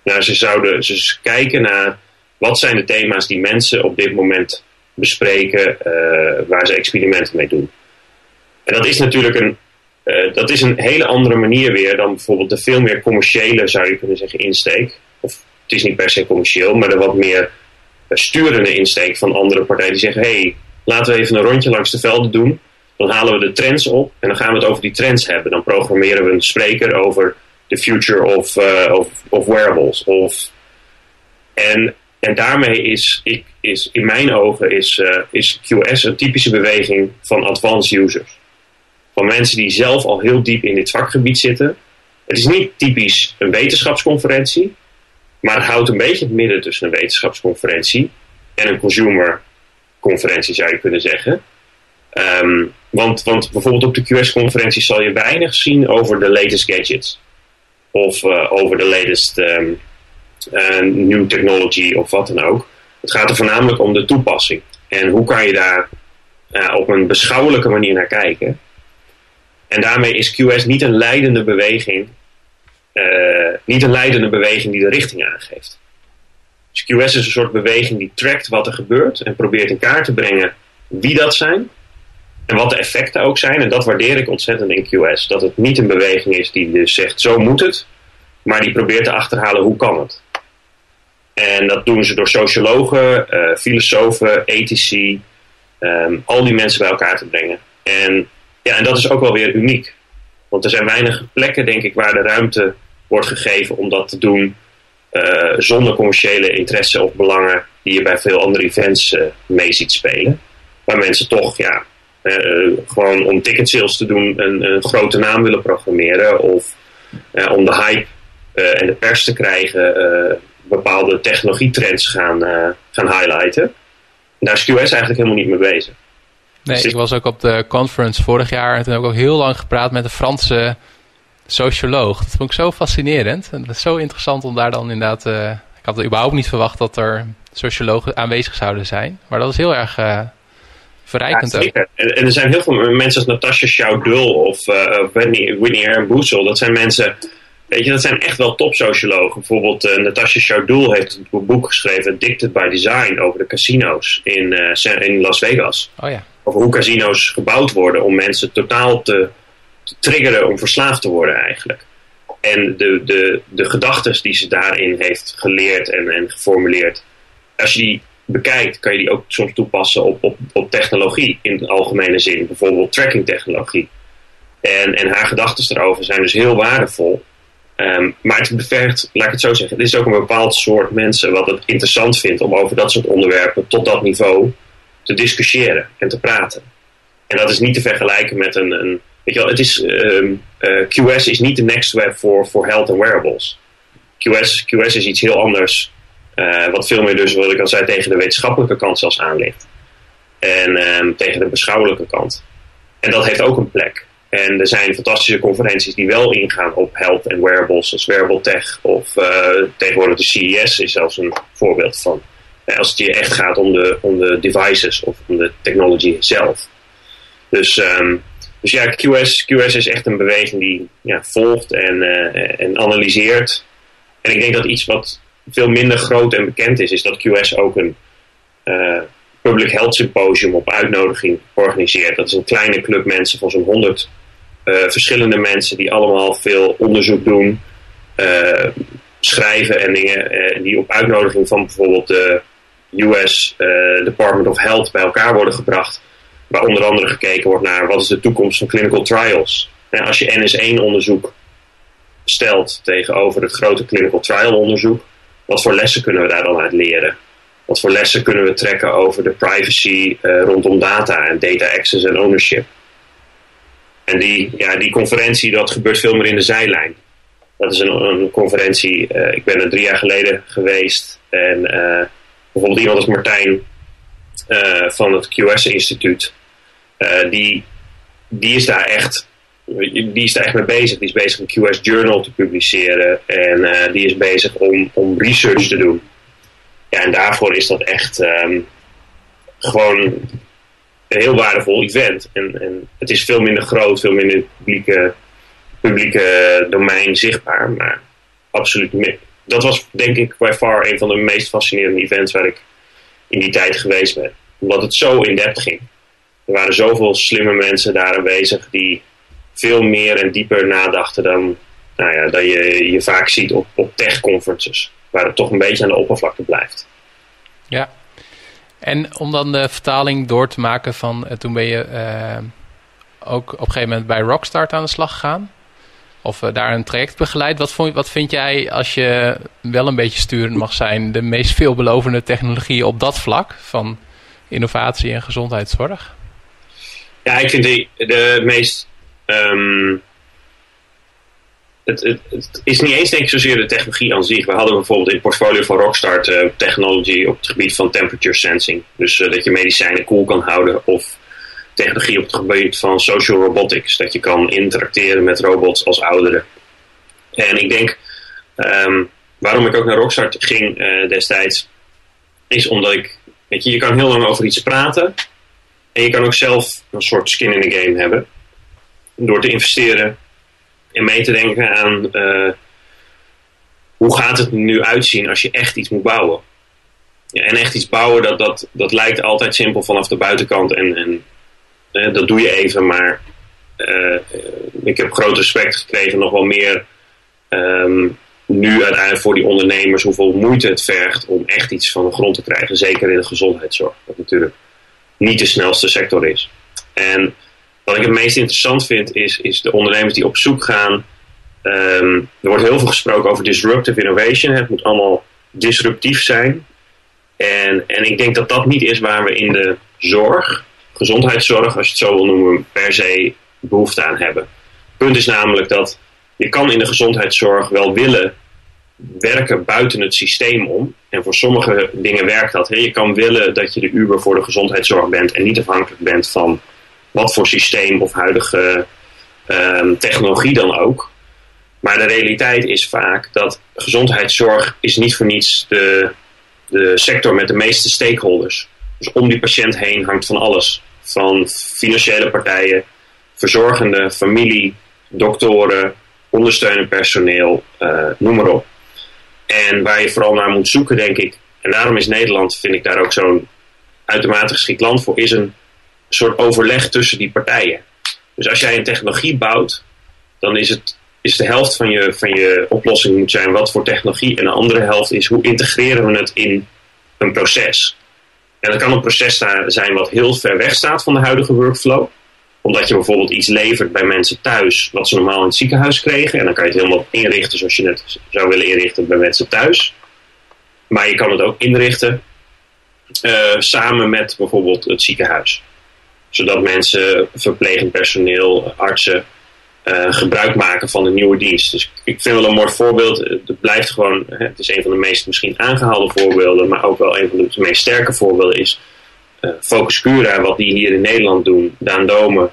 Nou, ze zouden dus kijken naar wat zijn de thema's die mensen op dit moment bespreken uh, waar ze experimenten mee doen. En dat is natuurlijk een, uh, dat is een hele andere manier weer dan bijvoorbeeld de veel meer commerciële, zou je kunnen zeggen, insteek. Of het is niet per se commercieel, maar de wat meer sturende insteek van andere partijen die zeggen: hé, hey, laten we even een rondje langs de velden doen. Dan halen we de trends op en dan gaan we het over die trends hebben. Dan programmeren we een spreker over the future of, of, of wearables. Of, en, en daarmee is, is in mijn ogen is, uh, is QS een typische beweging van advanced users. Van mensen die zelf al heel diep in dit vakgebied zitten. Het is niet typisch een wetenschapsconferentie. Maar het houdt een beetje het midden tussen een wetenschapsconferentie en een consumerconferentie, zou je kunnen zeggen. Um, want, want bijvoorbeeld op de QS-conferentie zal je weinig zien over de latest gadgets. Of uh, over de latest uh, new technology of wat dan ook. Het gaat er voornamelijk om de toepassing. En hoe kan je daar uh, op een beschouwelijke manier naar kijken. En daarmee is QS niet een leidende beweging uh, niet een leidende beweging die de richting aangeeft. Dus QS is een soort beweging die trackt wat er gebeurt en probeert in kaart te brengen wie dat zijn en wat de effecten ook zijn. En dat waardeer ik ontzettend in QS. Dat het niet een beweging is die dus zegt zo moet het, maar die probeert te achterhalen hoe kan het. En dat doen ze door sociologen, uh, filosofen, ethici, um, al die mensen bij elkaar te brengen. En, ja, en dat is ook wel weer uniek. Want er zijn weinig plekken, denk ik, waar de ruimte wordt gegeven om dat te doen uh, zonder commerciële interesse of belangen die je bij veel andere events uh, mee ziet spelen. Waar mensen toch ja, gewoon om ticket sales te doen een, een, grote naam willen programmeren of om de hype en de pers te krijgen, bepaalde technologietrends gaan, gaan highlighten. daar is QS eigenlijk helemaal niet mee bezig. Nee, dus ik was ook op de conference vorig jaar en toen heb ik ook heel lang gepraat met een Franse socioloog. Dat vond ik zo fascinerend. En het is zo interessant om daar dan inderdaad... Uh, ik had überhaupt niet verwacht dat er sociologen aanwezig zouden zijn. Maar dat is heel erg uh, verrijkend ja, ook. En, er zijn heel veel mensen als Natasha Chaudul of uh, Whitney, Whitney Boesel. Dat zijn mensen... Weet je, dat zijn echt wel topsociologen. Bijvoorbeeld uh, Natasha Chaudul heeft een boek geschreven, Addicted by Design, over de casino's in, in Las Vegas. Oh ja. Over hoe casino's gebouwd worden om mensen totaal te triggeren om verslaafd te worden eigenlijk. En de, de, de gedachten die ze daarin heeft geleerd en, en geformuleerd, als je die bekijkt, kan je die ook soms toepassen op, op, op technologie in de algemene zin. Bijvoorbeeld tracking technologie. En, en haar gedachten erover zijn dus heel waardevol. Ehm, maar het bevergt, laat ik het zo zeggen, het is ook een bepaald soort mensen wat het interessant vindt om over dat soort onderwerpen tot dat niveau te discussiëren en te praten. En dat is niet te vergelijken met een, een Weet je wel, het is, uh, eh, QS is niet de next web voor, voor health and wearables. QS, QS is iets heel anders. Uh, wat veel meer dus, wat ik al zei, tegen de wetenschappelijke kant zelfs aan ligt. En um, tegen de beschouwelijke kant. En dat heeft ook een plek. En er zijn fantastische conferenties die wel ingaan op health and wearables, zoals Wearable Tech. Of uh, tegenwoordig de CES is zelfs een voorbeeld van. Als het hier echt gaat om de, om de devices of om de technology zelf. Dus um, dus ja, QS, QS is echt een beweging die ja, volgt en, uh, en analyseert. En ik denk dat iets wat veel minder groot en bekend is, is dat QS ook een uh, public health symposium op uitnodiging organiseert. Dat is een kleine club mensen van zo'n 100 uh, eh, verschillende mensen die allemaal veel onderzoek doen, schrijven en dingen die op uitnodiging van bijvoorbeeld de US Department of Health bij elkaar worden gebracht waar onder andere gekeken wordt naar wat is de toekomst van clinical trials. En als je NS1-onderzoek stelt tegenover het grote clinical trial onderzoek, wat voor lessen kunnen we daar dan uit leren? Wat voor lessen kunnen we trekken over de privacy rondom data en data access en ownership? En die, ja, die conferentie, dat gebeurt veel meer in de zijlijn. Dat is een, een conferentie, uh, ik ben er drie jaar geleden geweest. En uh, bijvoorbeeld iemand als Martijn van het QS-instituut. Eh, die, die is daar echt die is daar echt mee bezig. Die is bezig een QS Journal te publiceren. En die is bezig om, om research te doen. Ja, en daarvoor is dat echt um, gewoon heel waardevol event. En, en het is veel minder groot, veel minder publieke, publieke domein zichtbaar. Maar absoluut. Dat was denk ik by far een van de meest fascinerende events waar ik in die tijd geweest ben. Omdat het zo in depth ging er waren zoveel slimme mensen daar aanwezig die veel meer en dieper nadachten dan, nou ja, dan je, je vaak ziet op, op tech-conferences. Waar het toch een beetje aan de oppervlakte blijft. Ja, en om dan de vertaling door te maken van, uh, toen ben je uh, ook op een gegeven moment bij Rockstart aan de slag gegaan. Of uh, daar een traject begeleid. Wat, vond, wat vind jij, als je wel een beetje sturend mag zijn, de meest veelbelovende technologie op dat vlak van innovatie en gezondheidszorg? Ja, ik vind die de meest. Um, het, is niet eens denk zozeer de technologie aan zich. We hadden bijvoorbeeld in het portfolio van Rockstart uh, technology op het gebied van temperature sensing. Dus uh, dat je medicijnen koel kan houden. Of technologie op het gebied van social robotics. Dat je kan interacteren met robots als ouderen. En ik denk, um, waarom ik ook naar Rockstart ging uh, destijds, is omdat ik, weet je, je kan heel lang over iets praten. En je kan ook zelf een soort skin in the game hebben. Door te investeren en mee te denken aan uh, hoe gaat het nu uitzien als je echt iets moet bouwen. Ja, en echt iets bouwen, dat, dat, dat lijkt altijd simpel vanaf de buitenkant. En, en uh, dat doe je even, maar uh, ik heb groot respect gekregen, nog wel meer um, nu uiteindelijk voor die ondernemers, hoeveel moeite het vergt om echt iets van de grond te krijgen. Zeker in de gezondheidszorg. Dat natuurlijk niet de snelste sector is. En wat ik het meest interessant vind, is, is de ondernemers die op zoek gaan. Um, er wordt heel veel gesproken over disruptive innovation. Het moet allemaal disruptief zijn. En, en ik denk dat dat niet is waar we in de zorg, gezondheidszorg, als je het zo wil noemen, per se behoefte aan hebben. Het punt is namelijk dat je kan in de gezondheidszorg wel willen werken buiten het systeem om. En voor sommige dingen werkt dat. Hè? Je kan willen dat je de Uber voor de gezondheidszorg bent en niet afhankelijk bent van wat voor systeem of huidige ehm, technologie dan ook. Maar de realiteit is vaak dat gezondheidszorg is niet voor niets de, de sector met de meeste stakeholders. Dus om die patiënt heen hangt van alles. Van financiële partijen, verzorgende, familie, doktoren, ondersteunend personeel, uh, noem maar op. En waar je vooral naar moet zoeken, denk ik, en daarom is Nederland, vind ik daar ook zo'n uitermate geschikt land voor, is een soort overleg tussen die partijen. Dus als jij een technologie bouwt, dan is het is de helft van je, van je oplossing moet zijn wat voor technologie. En de andere helft is hoe integreren we het in een proces. En dat kan een proces zijn wat heel ver weg staat van de huidige workflow. Omdat je bijvoorbeeld iets levert bij mensen thuis wat ze normaal in het ziekenhuis kregen. En dan kan je het helemaal inrichten zoals je het zou willen inrichten bij mensen thuis. Maar je kan het ook inrichten uh, samen met bijvoorbeeld het ziekenhuis. Zodat mensen, verplegend personeel, artsen uh, gebruik maken van een nieuwe dienst. Dus ik vind wel een mooi voorbeeld. Het blijft gewoon, het is een van de meest misschien aangehaalde voorbeelden, maar ook wel een van de meest sterke voorbeelden is uh, Focus Cura, wat die hier in Nederland doen, Daan Domen.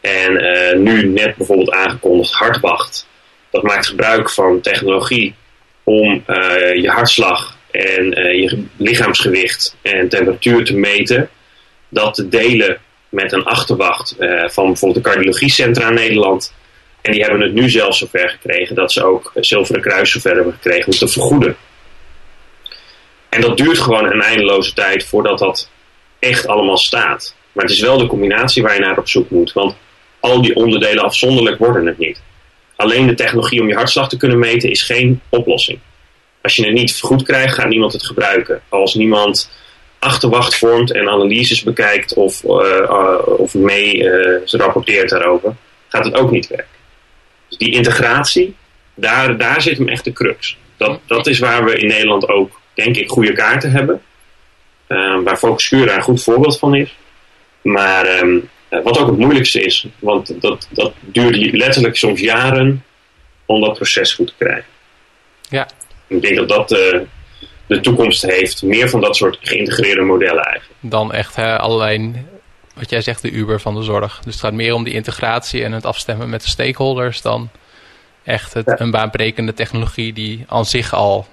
En uh, nu net bijvoorbeeld aangekondigd Hartwacht. Dat maakt gebruik van technologie om je hartslag en je lichaamsgewicht en temperatuur te meten. Dat te delen met een achterwacht van bijvoorbeeld de cardiologiecentra in Nederland. En die hebben het nu zelfs zover gekregen dat ze ook Zilveren Kruis zover hebben gekregen om te vergoeden. En dat duurt gewoon een eindeloze tijd voordat dat echt allemaal staat. Maar het is wel de combinatie waar je naar op zoek moet. Want al die onderdelen afzonderlijk worden het niet. Alleen de technologie om je hartslag te kunnen meten is geen oplossing. Als je het niet goed krijgt, gaat niemand het gebruiken. Als niemand achterwacht vormt en analyses bekijkt of, uh, of mee uh, rapporteert daarover, gaat het ook niet werken. Dus die integratie, daar, daar zit hem echt de crux. Dat, dat is waar we in Nederland ook, denk ik, goede kaarten hebben. Uh, waar Focuscura een goed voorbeeld van is. Maar um, wat ook het moeilijkste is, want dat, dat duurt letterlijk soms jaren om dat proces goed te krijgen. Ja. Ik denk dat dat uh, de toekomst heeft, meer van dat soort geïntegreerde modellen eigenlijk. Dan echt hè, allerlei wat jij zegt, de Uber van de zorg. Dus het gaat meer om die integratie en het afstemmen met de stakeholders dan echt het, een baanbrekende technologie die aan zich al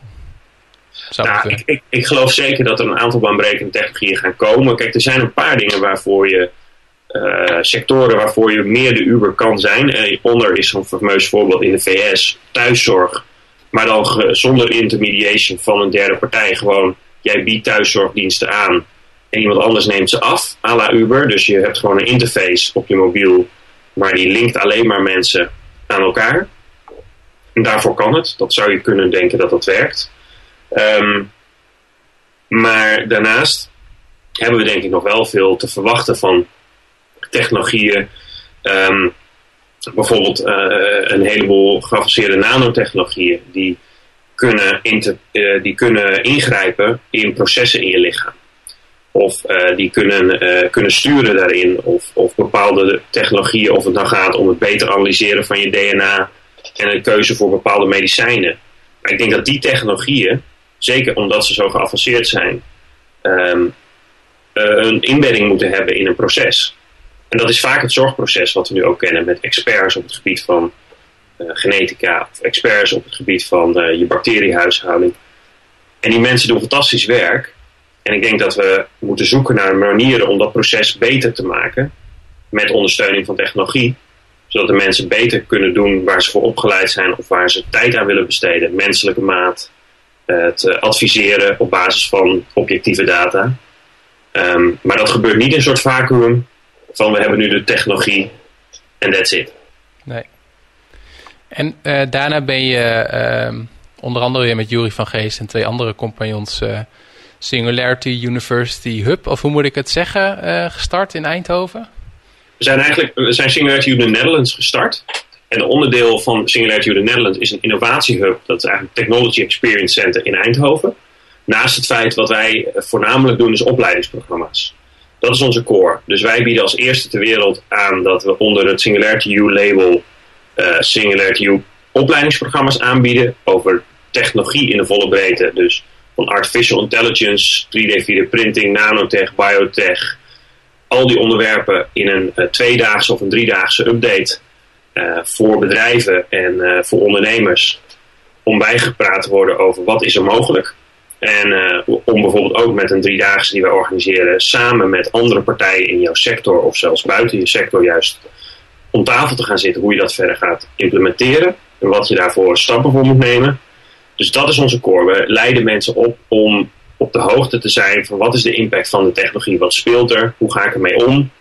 zou nou, ik, ik, ik, geloof zeker dat er een aantal baanbrekende technologieën gaan komen. Kijk, er zijn een paar dingen waarvoor je uh, sectoren waarvoor je meer de Uber kan zijn. Uh, onder is zo'n fameus voorbeeld in de VS, thuiszorg. Maar dan zonder intermediation van een derde partij. Gewoon, jij biedt thuiszorgdiensten aan en iemand anders neemt ze af, à la Uber. Dus je hebt gewoon een interface op je mobiel, maar die linkt alleen maar mensen aan elkaar. En daarvoor kan het. Dat zou je kunnen denken dat dat werkt. Um, maar daarnaast hebben we denk ik nog wel veel te verwachten van technologieën. Um, bijvoorbeeld uh, een heleboel geavanceerde nanotechnologieën die kunnen, uh, die kunnen ingrijpen in processen in je lichaam. Of uh, die kunnen, kunnen sturen daarin. Of, of bepaalde technologieën, of het dan gaat om het beter analyseren van je DNA en een keuze voor bepaalde medicijnen. Maar ik denk dat die technologieën, zeker omdat ze zo geavanceerd zijn, uh, een inbedding moeten hebben in een proces. En dat is vaak het zorgproces wat we nu ook kennen met experts op het gebied van genetica, of experts op het gebied van je bacteriehuishouding. En die mensen doen fantastisch werk. En ik denk dat we moeten zoeken naar manieren om dat proces beter te maken. Met ondersteuning van technologie. Zodat de mensen beter kunnen doen waar ze voor opgeleid zijn of waar ze tijd aan willen besteden. Menselijke maat. Het adviseren op basis van objectieve data. Um, maar dat gebeurt niet in een soort vacuüm van we hebben nu de technologie en that's it. Nee. En uh, daarna ben je uh, onder andere weer met Jury van Geest en twee andere compagnons uh, Singularity University Hub, of hoe moet ik het zeggen, uh, gestart in Eindhoven? We zijn eigenlijk we zijn Singularity the Netherlands gestart. En een onderdeel van Singularity the Netherlands is een innovatiehub. Dat is eigenlijk een Technology Experience Center in Eindhoven. Naast het feit wat wij voornamelijk doen is opleidingsprogramma's. Dat is onze core. Dus wij bieden als eerste ter wereld aan dat we onder het Singularity U label uh, Singularity U opleidingsprogramma's aanbieden over technologie in de volle breedte. Dus van artificial intelligence, 3D, 4D printing, nanotech, biotech. Al die onderwerpen in een uh, tweedaagse of een driedaagse update uh, voor bedrijven en voor ondernemers. Om bijgepraat te worden over wat is er mogelijk. En om bijvoorbeeld ook met een driedaagse die wij organiseren samen met andere partijen in jouw sector of zelfs buiten je sector juist om tafel te gaan zitten hoe je dat verder gaat implementeren en wat je daarvoor stappen voor moet nemen. Dus dat is onze core. We leiden mensen op om op de hoogte te zijn van wat is de impact van de technologie, wat speelt er, hoe ga ik ermee om,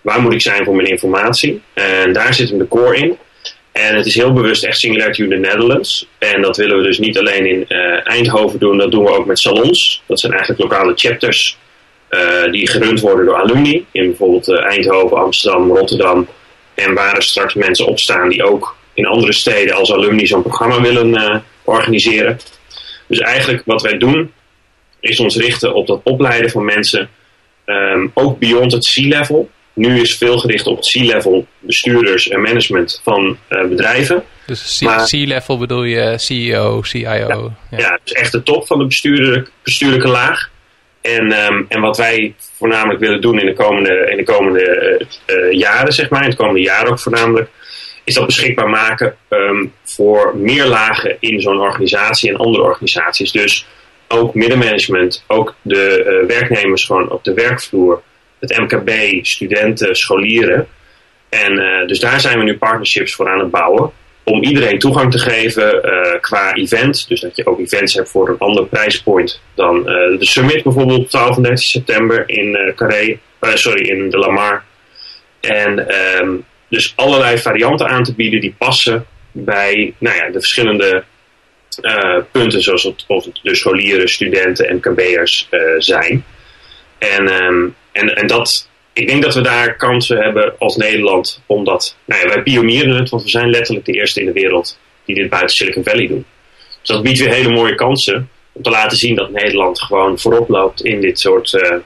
waar moet ik zijn voor mijn informatie. En daar zit hem de core in. En het is heel bewust echt Singularity in the Netherlands. En dat willen we dus niet alleen in uh, Eindhoven doen, dat doen we ook met salons. Dat zijn eigenlijk lokale chapters uh, die gerund worden door alumni. In bijvoorbeeld uh, Eindhoven, Amsterdam, Rotterdam. En waar er straks mensen opstaan die ook in andere steden als alumni zo'n programma willen organiseren. Dus eigenlijk wat wij doen, is ons richten op dat opleiden van mensen, um, ook beyond het C-level. Nu is veel gericht op het C-level bestuurders en management van uh, bedrijven. Dus C-level bedoel je CEO, CIO? Ja, ja. ja, dus echt de top van de bestuurlijke, bestuurlijke laag. En, um, en wat wij voornamelijk willen doen in de komende, in de komende uh, uh, jaren, zeg maar, in de komende jaren ook voornamelijk, is dat beschikbaar maken um, voor meer lagen in zo'n organisatie en andere organisaties. Dus ook middenmanagement, ook de uh, werknemers gewoon op de werkvloer, het MKB, studenten, scholieren. En uh, dus daar zijn we nu partnerships voor aan het bouwen. Om iedereen toegang te geven uh, qua event. Dus dat je ook events hebt voor een ander prijspoint dan de Summit bijvoorbeeld 12 en 13 september in Carré. sorry, in de Lamar. En um, dus allerlei varianten aan te bieden die passen bij nou ja, de verschillende punten zoals het, het de scholieren, studenten, MKB'ers zijn. En, um, en, en dat, ik denk dat we daar kansen hebben als Nederland, omdat nou ja, wij pionieren het, want we zijn letterlijk de eerste in de wereld die dit buiten Silicon Valley doen. Dus dat biedt weer hele mooie kansen om te laten zien dat Nederland gewoon voorop loopt in dit soort uh,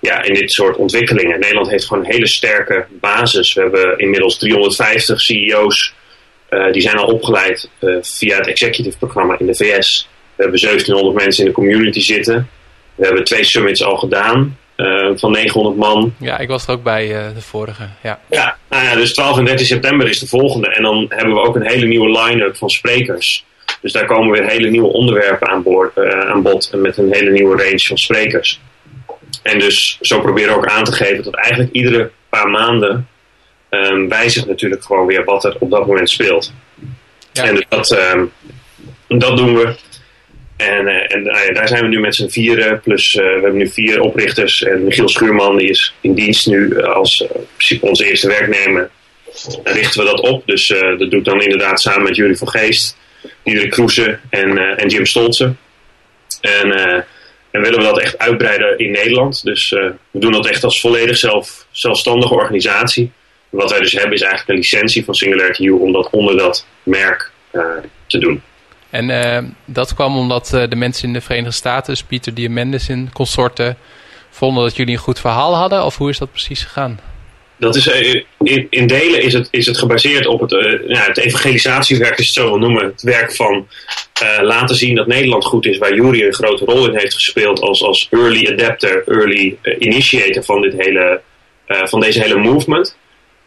ja, in dit soort ontwikkelingen. Nederland heeft gewoon een hele sterke basis. We hebben inmiddels 350 CEO's. Uh, die zijn al opgeleid uh, via het executive programma in de VS. We hebben 1700 mensen in de community zitten. We hebben twee summits al gedaan. Uh, van 900 man. Ja, ik was er ook bij de vorige. Ja. Ja, nou ja, dus 12 en 13 september is de volgende. En dan hebben we ook een hele nieuwe line-up van sprekers. Dus daar komen weer hele nieuwe onderwerpen aan, boord, aan bod. En met een hele nieuwe range van sprekers. En dus zo proberen we ook aan te geven dat eigenlijk iedere paar maanden um, wijzigt natuurlijk gewoon weer wat er op dat moment speelt. Ja. En dus dat, um, dat doen we. En, uh, en uh, daar zijn we nu met z'n vieren. Plus uh, we hebben nu vier oprichters. En Michiel Schuurman die is in dienst nu als principe onze eerste werknemer. Richten we dat op. Dus dat doet dan inderdaad samen met Jury van Geest. Diederik Kroese en, Jim Stolzen. En en willen we dat echt uitbreiden in Nederland. Dus we doen dat echt als volledig zelf, zelfstandige organisatie. Wat wij dus hebben is eigenlijk een licentie van Singularity U om dat onder dat merk te doen. En uh, dat kwam omdat de mensen in de Verenigde Staten, dus Pieter Diamandis en consorten, vonden dat jullie een goed verhaal hadden? Of hoe is dat precies gegaan? dat is, eh, in, in, delen is het, is het gebaseerd op het, ja, het evangelisatiewerk, je het zo wil noemen. Het werk van laten zien dat Nederland goed is, waar Jury een grote rol in heeft gespeeld als, als early adapter, early initiator van, dit hele, van deze hele movement.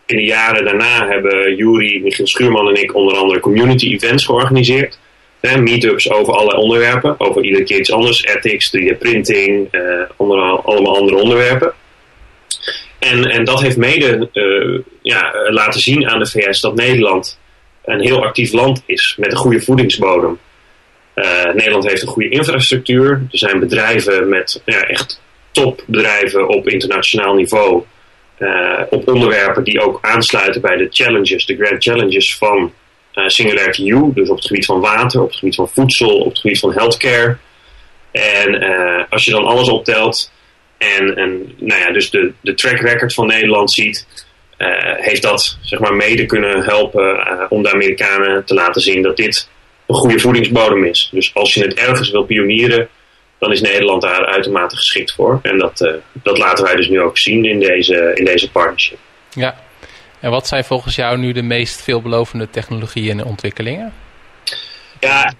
In de jaren daarna hebben Jury, Michiel Schuurman en ik onder andere community events georganiseerd. Meetups over allerlei onderwerpen, over iedere keer iets anders. Ethics, 3D printing, onder, allemaal andere onderwerpen. En, en dat heeft mede uh, ja, laten zien aan de VS dat Nederland een heel actief land is met een goede voedingsbodem. Uh, Nederland heeft een goede infrastructuur. Er zijn bedrijven met ja, echt topbedrijven op internationaal niveau. Op onderwerpen die ook aansluiten bij de challenges, de grand challenges van Singularity U. Dus op het gebied van water, op het gebied van voedsel, op het gebied van healthcare. En als je dan alles optelt, en, en nou ja, dus de, de track record van Nederland ziet, uh, heeft dat zeg maar mede kunnen helpen om de Amerikanen te laten zien dat dit een goede voedingsbodem is. Dus als je het ergens wil pionieren, dan is Nederland daar uitermate geschikt voor. En dat, dat laten wij dus nu ook zien in deze, in deze partnership. Ja, en wat zijn volgens jou nu de meest veelbelovende technologieën en ontwikkelingen? Ja,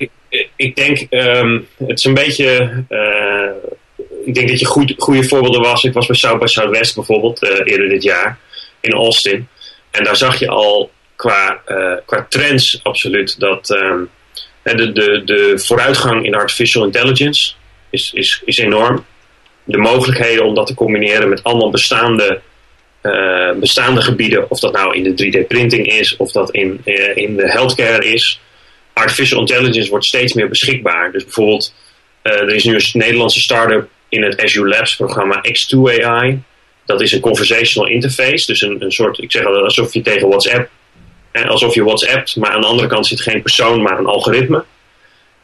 ik, denk, um, het is een beetje, uh, ik denk dat je goed, goede voorbeelden was. Ik was bij South by Southwest bijvoorbeeld uh, eerder dit jaar in Austin. En daar zag je al qua, uh, qua trends absoluut dat um, de, de, de vooruitgang in artificial intelligence is, is, is enorm. De mogelijkheden om dat te combineren met allemaal bestaande uh, bestaande gebieden, of dat nou in de 3D-printing is, of dat in, uh, in de healthcare is. Artificial intelligence wordt steeds meer beschikbaar. Dus bijvoorbeeld, uh, er is nu een Nederlandse start-up in het Azure Labs programma X2 AI. Dat is een conversational interface, dus een, een soort, ik zeg altijd alsof je tegen WhatsApp, en alsof je WhatsAppt, maar aan de andere kant zit geen persoon, maar een algoritme.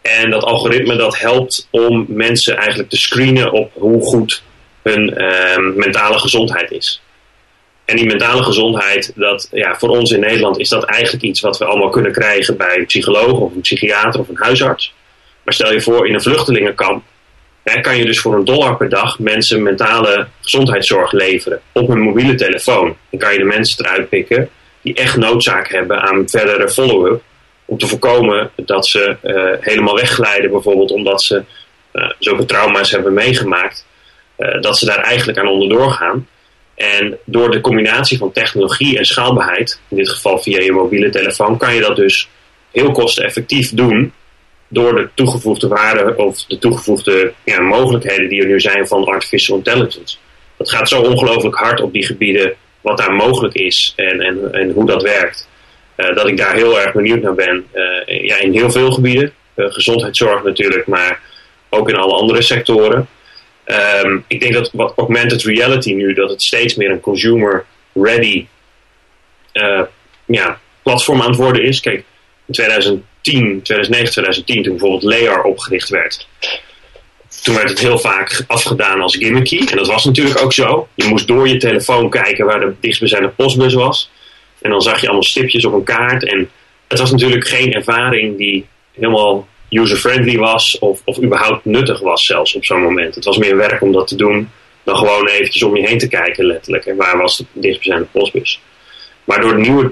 En dat algoritme dat helpt om mensen eigenlijk te screenen op hoe goed hun mentale gezondheid is. En die mentale gezondheid, dat, ja, voor ons in Nederland is dat eigenlijk iets wat we allemaal kunnen krijgen bij een psycholoog of een psychiater of een huisarts. Maar stel je voor, in een vluchtelingenkamp hè, kan je dus voor een dollar per dag mensen mentale gezondheidszorg leveren op een mobiele telefoon. Dan kan je de mensen eruit pikken die echt noodzaak hebben aan verdere follow-up. Om te voorkomen dat ze uh, helemaal wegglijden, bijvoorbeeld omdat ze uh, zulke trauma's hebben meegemaakt. Uh, dat ze daar eigenlijk aan onderdoor gaan. En door de combinatie van technologie en schaalbaarheid, in dit geval via je mobiele telefoon, kan je dat dus heel kosteneffectief doen door de toegevoegde waarde of de toegevoegde ja, mogelijkheden die er nu zijn van artificial intelligence. Dat gaat zo ongelooflijk hard op die gebieden wat daar mogelijk is en, en, en hoe dat werkt. Uh, dat ik daar heel erg benieuwd naar ben. Uh, ja, in heel veel gebieden. Uh, gezondheidszorg natuurlijk, maar ook in alle andere sectoren. Um, ik denk dat wat augmented reality nu, dat het steeds meer een consumer-ready uh, ja, platform aan het worden is. Kijk, in 2010, 2009, 2010, toen bijvoorbeeld Layar opgericht werd, toen werd het heel vaak afgedaan als gimmicky. En dat was natuurlijk ook zo. Je moest door je telefoon kijken waar de dichtstbijzijnde postbus was. En dan zag je allemaal stipjes op een kaart. En het was natuurlijk geen ervaring die helemaal user-friendly was of, of überhaupt nuttig was zelfs op zo'n moment. Het was meer werk om dat te doen dan gewoon eventjes om je heen te kijken letterlijk. En waar was de dichtstbijzijnde postbus? Maar door nieuwe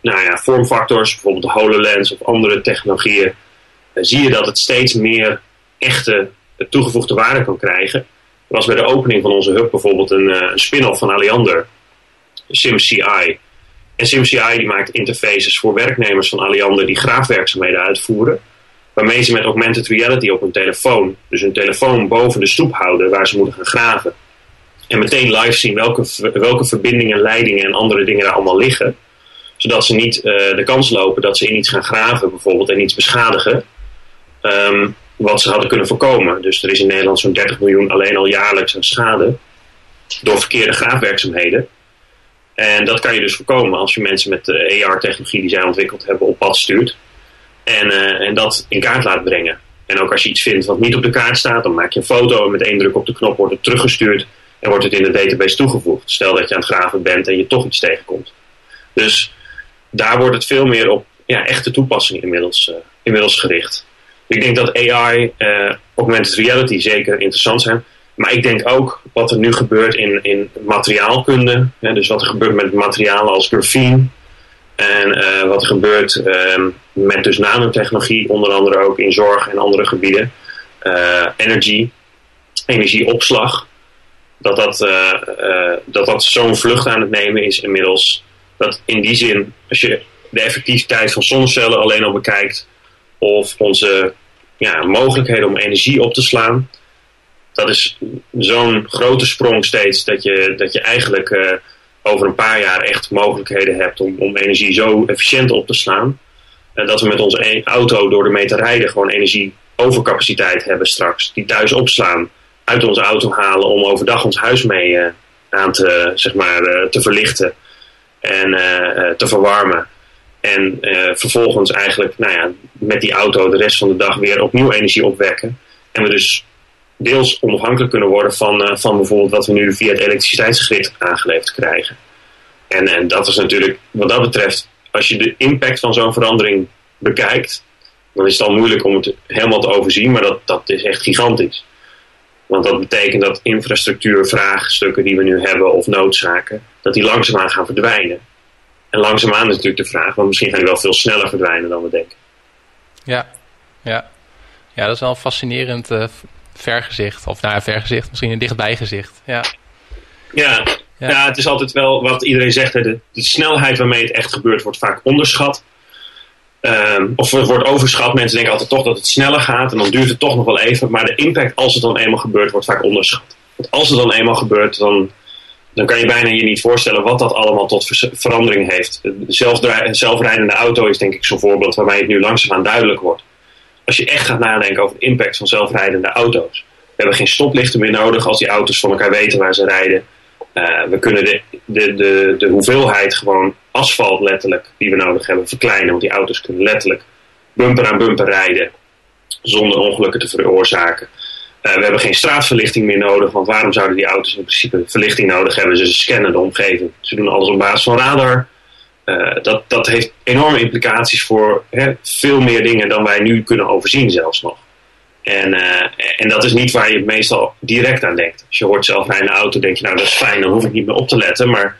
nou ja, vormfactors, bijvoorbeeld de HoloLens of andere technologieën, eh, zie je dat het steeds meer echte toegevoegde waarde kan krijgen. Er was bij de opening van onze hub bijvoorbeeld een, uh, een spin-off van Alliander, SimCI. En SimCI die maakt interfaces voor werknemers van Alliander die graafwerkzaamheden uitvoeren waarmee ze met augmented reality op hun telefoon, dus hun telefoon boven de stoep houden waar ze moeten gaan graven. En meteen live zien welke, welke verbindingen, leidingen en andere dingen daar allemaal liggen. Zodat ze niet uh, de kans lopen dat ze in iets gaan graven bijvoorbeeld en iets beschadigen. Um, wat ze hadden kunnen voorkomen. Dus er is in Nederland zo'n 30 miljoen alleen al jaarlijks aan schade door verkeerde graafwerkzaamheden. En dat kan je dus voorkomen als je mensen met de AR-technologie die zij ontwikkeld hebben op pad stuurt. En, uh, en dat in kaart laat brengen. En ook als je iets vindt wat niet op de kaart staat, dan maak je een foto en met één druk op de knop wordt het teruggestuurd en wordt het in de database toegevoegd. Stel dat je aan het graven bent en je toch iets tegenkomt. Dus daar wordt het veel meer op ja, echte toepassingen inmiddels, uh, inmiddels gericht. Ik denk dat AI, uh, augmented reality zeker interessant zijn. Maar ik denk ook wat er nu gebeurt in, in materiaalkunde. Hè, dus wat er gebeurt met materialen als graphene. En uh, wat gebeurt uh, met dus nanotechnologie, onder andere ook in zorg en andere gebieden. Uh, energy, energieopslag. Dat dat, uh, dat, dat zo'n vlucht aan het nemen is inmiddels. Dat in die zin, als je de effectiviteit van zonnecellen alleen al bekijkt. Of onze ja, mogelijkheden om energie op te slaan. Dat is zo'n grote sprong steeds dat je, dat je eigenlijk over een paar jaar echt mogelijkheden hebt om, om energie zo efficiënt op te slaan. Uh, dat we met onze e- auto door ermee te rijden gewoon energieovercapaciteit hebben straks. Die thuis opslaan, uit onze auto halen om overdag ons huis mee uh, aan te, zeg maar, uh, te verlichten en te verwarmen. En vervolgens eigenlijk nou ja, met die auto de rest van de dag weer opnieuw energie opwekken. En we dus deels onafhankelijk kunnen worden van, uh, van bijvoorbeeld wat we nu via het elektriciteitsgrid aangeleverd krijgen. En, en dat is natuurlijk, wat dat betreft, als je de impact van zo'n verandering bekijkt, dan is het al moeilijk om het helemaal te overzien, maar dat, dat is echt gigantisch. Want dat betekent dat infrastructuurvraagstukken die we nu hebben of noodzaken, dat die langzaamaan gaan verdwijnen. En langzaamaan is natuurlijk de vraag, want misschien gaan die wel veel sneller verdwijnen dan we denken. Ja, Ja, ja dat is wel een fascinerend uh, vergezicht. Of nou, een vergezicht, misschien een dichtbijgezicht. Ja. Ja, ja. ja. het is altijd wel wat iedereen zegt. De, de, snelheid waarmee het echt gebeurt wordt vaak onderschat. Um, of het wordt overschat. Mensen denken altijd toch dat het sneller gaat. En dan duurt het toch nog wel even. Maar de impact als het dan eenmaal gebeurt wordt vaak onderschat. Want als het dan eenmaal gebeurt, dan, dan kan je bijna je niet voorstellen wat dat allemaal tot verandering heeft. Een zelfrijdende auto is denk ik zo'n voorbeeld waarbij het nu langzaamaan duidelijk wordt. Als je echt gaat nadenken over de impact van zelfrijdende auto's. We hebben geen stoplichten meer nodig als die auto's van elkaar weten waar ze rijden. Uh, we kunnen de, de, de, de hoeveelheid gewoon asfalt letterlijk die we nodig hebben verkleinen. Want die auto's kunnen letterlijk bumper aan bumper rijden zonder ongelukken te veroorzaken. Uh, we hebben geen straatverlichting meer nodig, want waarom zouden die auto's in principe verlichting nodig hebben? Ze scannen de omgeving. Ze doen alles op basis van radar. Uh, dat, dat heeft enorme implicaties voor hè, veel meer dingen dan wij nu kunnen overzien zelfs nog. En, uh, en dat is niet waar je meestal direct aan denkt. Als je hoort zelfrijdende auto, denk je nou dat is fijn, dan hoef ik niet meer op te letten. Maar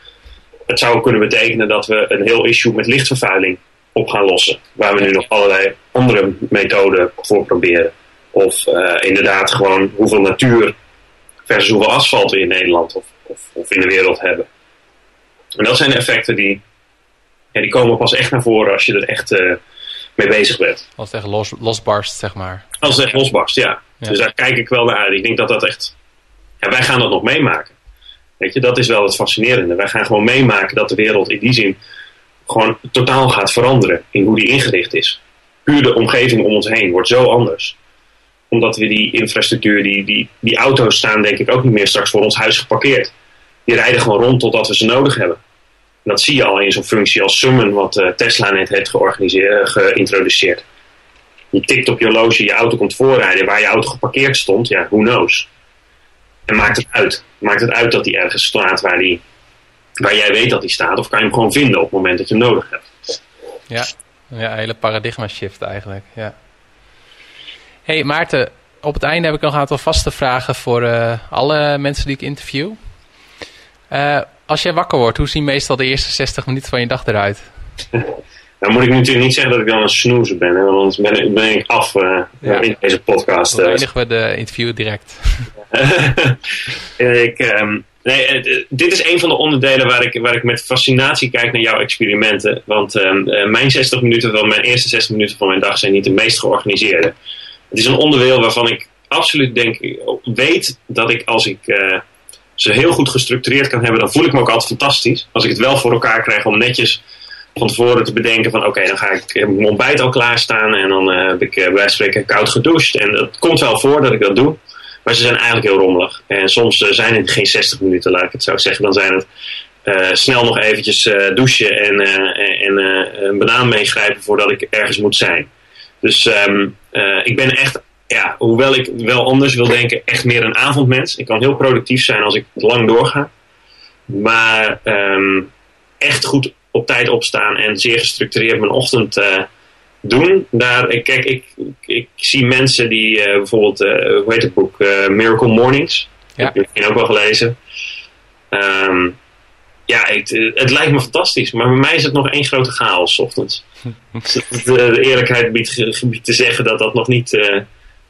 het zou kunnen betekenen dat we een heel issue met lichtvervuiling op gaan lossen. Waar we nu nog allerlei andere methoden voor proberen. Of uh, inderdaad gewoon hoeveel natuur versus hoeveel asfalt we in Nederland of, of, of, in de wereld hebben. En dat zijn effecten die, ja, die komen pas echt naar voren als je er echt uh, mee bezig bent. Als het echt los, losbarst, zeg maar. Als het echt losbarst, ja. ja. Dus daar kijk ik wel naar uit. Ik denk dat dat echt... Ja, wij gaan dat nog meemaken. Weet je, dat is wel het fascinerende. Wij gaan gewoon meemaken dat de wereld in die zin gewoon totaal gaat veranderen in hoe die ingericht is. Puur de omgeving om ons heen wordt zo anders. Omdat we die infrastructuur, die, die, die auto's staan denk ik ook niet meer straks voor ons huis geparkeerd. Die rijden gewoon rond totdat we ze nodig hebben. Dat zie je al in zo'n functie als Summon, wat uh, Tesla net heeft georganiseerd, geïntroduceerd. Je tikt op je horloge, je auto komt voorrijden. Waar je auto geparkeerd stond, ja, who knows. En maakt het uit. Maakt het uit dat die ergens staat waar, die, waar jij weet dat die staat? Of kan je hem gewoon vinden op het moment dat je hem nodig hebt? Ja, ja een hele paradigma shift eigenlijk. Ja. hey Maarten, op het einde heb ik nog een aantal vaste vragen voor uh, alle mensen die ik interview. Uh, als jij wakker wordt, hoe zien meestal de eerste 60 minuten van je dag eruit? Nou moet ik natuurlijk niet zeggen dat ik dan een snoezer ben, hè, want anders ben ik, ben ik af uh, ja. in deze podcast. Dan eindigen we de interview direct. ik, um, nee, dit is een van de onderdelen waar ik, waar ik met fascinatie kijk naar jouw experimenten. Want um, mijn 60 minuten van mijn eerste 60 minuten van mijn dag zijn niet de meest georganiseerde. Het is een onderdeel waarvan ik absoluut denk, weet dat ik als ik uh, ze heel goed gestructureerd kan hebben, dan voel ik me ook altijd fantastisch. Als ik het wel voor elkaar krijg om netjes van tevoren te bedenken van oké, dan ga ik mijn ontbijt al klaarstaan en dan uh, heb ik uh, bij spreken koud gedoucht. En het komt wel voor dat ik dat doe. Maar ze zijn eigenlijk heel rommelig. En soms uh, zijn het geen 60 minuten, laat ik het zo zeggen. Dan zijn het snel nog eventjes douchen en, en een banaan meegrijpen voordat ik ergens moet zijn. Dus um, ik ben echt, ja, hoewel ik wel anders wil denken, echt meer een avondmens. Ik kan heel productief zijn als ik lang doorga. Maar um, echt goed op tijd opstaan en zeer gestructureerd mijn ochtend uh, doen. Daar, kijk, ik, ik, zie mensen die uh, bijvoorbeeld, uh, hoe heet het boek? Miracle Mornings. Ja. Heb je misschien ook wel gelezen. Um, ja, het, het, lijkt me fantastisch. Maar bij mij is het nog één grote chaos ochtends. de, eerlijkheid biedt, biedt, te zeggen dat dat nog niet,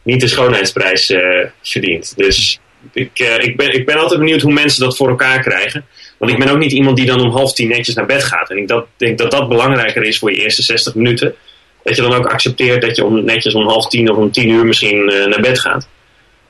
niet de schoonheidsprijs verdient. Dus ik, ik, ben, ik ben altijd benieuwd hoe mensen dat voor elkaar krijgen. Want ik ben ook niet iemand die dan om half tien netjes naar bed gaat. En ik dat, denk dat dat belangrijker is voor je eerste 60 minuten. Dat je dan ook accepteert dat je om, netjes om half tien of om tien uur misschien uh, naar bed gaat.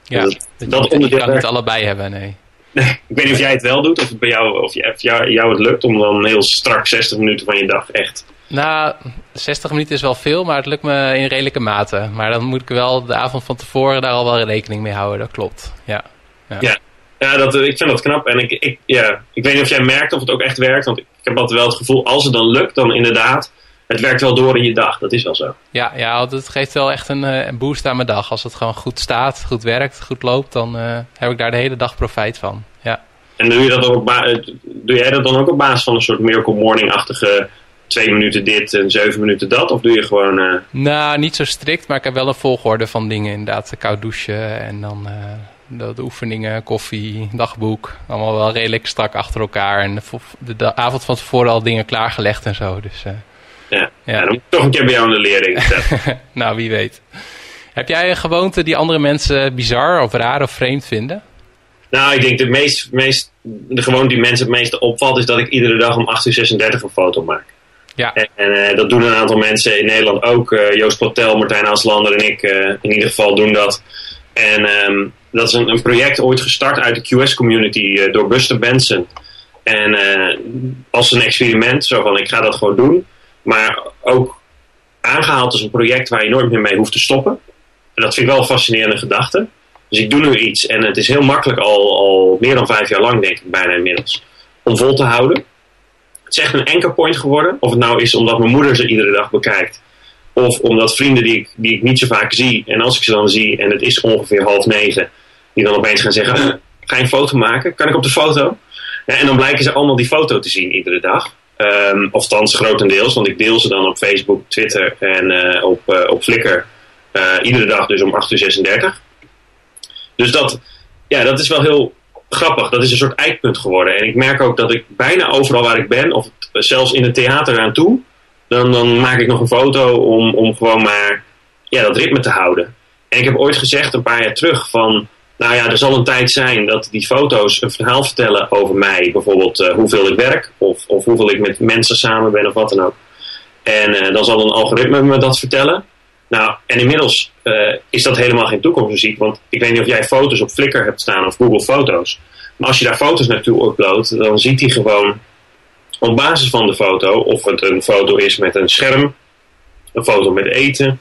Ja, dat, dat, dat je kan niet allebei hebben, nee. nee. Ik weet niet of jij het wel doet, of, het bij jou, of, je, of jou, jou het lukt om dan heel strak 60 minuten van je dag echt... Nou, 60 minuten is wel veel, maar het lukt me in redelijke mate. Maar dan moet ik wel de avond van tevoren daar al wel rekening mee houden, dat klopt. Ja, ja. ja. Ja, dat, ik vind dat knap. En ik, ik, ja, ik weet niet of jij merkt of het ook echt werkt. Want ik heb altijd wel het gevoel, als het dan lukt, dan inderdaad, het werkt wel door in je dag. Dat is wel zo. Ja, ja het geeft wel echt een, eh, een boost aan mijn dag. Als het gewoon goed staat, goed werkt, goed loopt, dan uh, heb ik daar de hele dag profijt van. Ja. En doe, je dat ook eh, doe jij dat dan ook op basis van een soort Miracle Morning-achtige twee minuten dit en zeven minuten dat? Of doe je gewoon... Uh... Nou, niet zo strikt, maar ik heb wel een volgorde van dingen. Inderdaad, koud douchen en dan de, de, oefeningen, koffie, dagboek. Allemaal wel redelijk strak achter elkaar. En de, de, avond van tevoren al dingen klaargelegd en zo. Dus, uh, ja. Ja. dan moet ik toch een keer bij jou in de leerling nou, wie weet. Heb jij een gewoonte die andere mensen bizar of raar of vreemd vinden? Nou, ik denk de meest, meest de gewoonte die mensen het meeste opvalt, is dat ik iedere dag om 8 uur 36 een foto maak. Ja. En, uh, dat doen een aantal mensen in Nederland ook. Uh, Joost Platel, Martijn Aslander en ik uh, in ieder geval doen dat. En um, dat is een, een, project ooit gestart uit de QS-community door Buster Benson. En als een experiment, zo van ik ga dat gewoon doen. Maar ook aangehaald als een project waar je nooit meer mee hoeft te stoppen. En dat vind ik wel een fascinerende gedachte. Dus ik doe nu iets en het is heel makkelijk al, al meer dan vijf jaar lang, denk ik bijna inmiddels, om vol te houden. Het is echt een anchor point geworden. Of het nou is omdat mijn moeder ze iedere dag bekijkt. Of omdat vrienden die ik, die ik niet zo vaak zie, en als ik ze dan zie en het is ongeveer half negen, die dan opeens gaan zeggen: Ga je een foto maken? Kan ik op de foto? en dan blijken ze allemaal die foto te zien iedere dag. Um, grotendeels, want ik deel ze dan op Facebook, Twitter en uh, op, uh, op Flickr. Uh, iedere dag dus om 8 uur 36. Dus dat, ja, dat is wel heel grappig. Dat is een soort eikpunt geworden. En ik merk ook dat ik bijna overal waar ik ben, of zelfs in het theater aan toe, dan, dan maak ik nog een foto om, om gewoon maar ja, dat ritme te houden. En ik heb ooit gezegd een paar jaar terug van, nou ja, er zal een tijd zijn dat die foto's een verhaal vertellen over mij. Bijvoorbeeld uh, hoeveel ik werk of, of hoeveel ik met mensen samen ben of wat dan ook. En uh, dan zal een algoritme me dat vertellen. Nou, en inmiddels uh, is dat helemaal geen toekomstmuziek. Want ik weet niet of jij foto's op Flickr hebt staan of Google Foto's. Maar als je daar foto's naartoe uploadt, dan ziet hij gewoon op basis van de foto of het een foto is met een scherm, een foto met eten,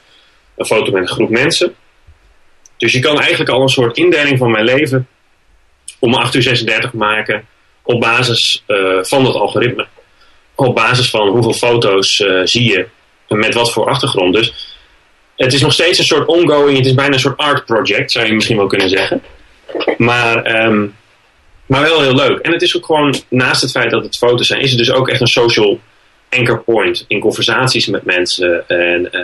een foto met een groep mensen. Dus je kan eigenlijk al een soort indeling van mijn leven om 8 uur 36 maken op basis uh, van dat algoritme. Op basis van hoeveel foto's uh, zie je met wat voor achtergrond. Dus het is nog steeds een soort ongoing, het is bijna een soort art project, zou je misschien wel kunnen zeggen. Maar, um, maar wel heel leuk. En het is ook gewoon, naast het feit dat het foto's zijn, is het dus ook echt een social anchor point in conversaties met mensen. En uh,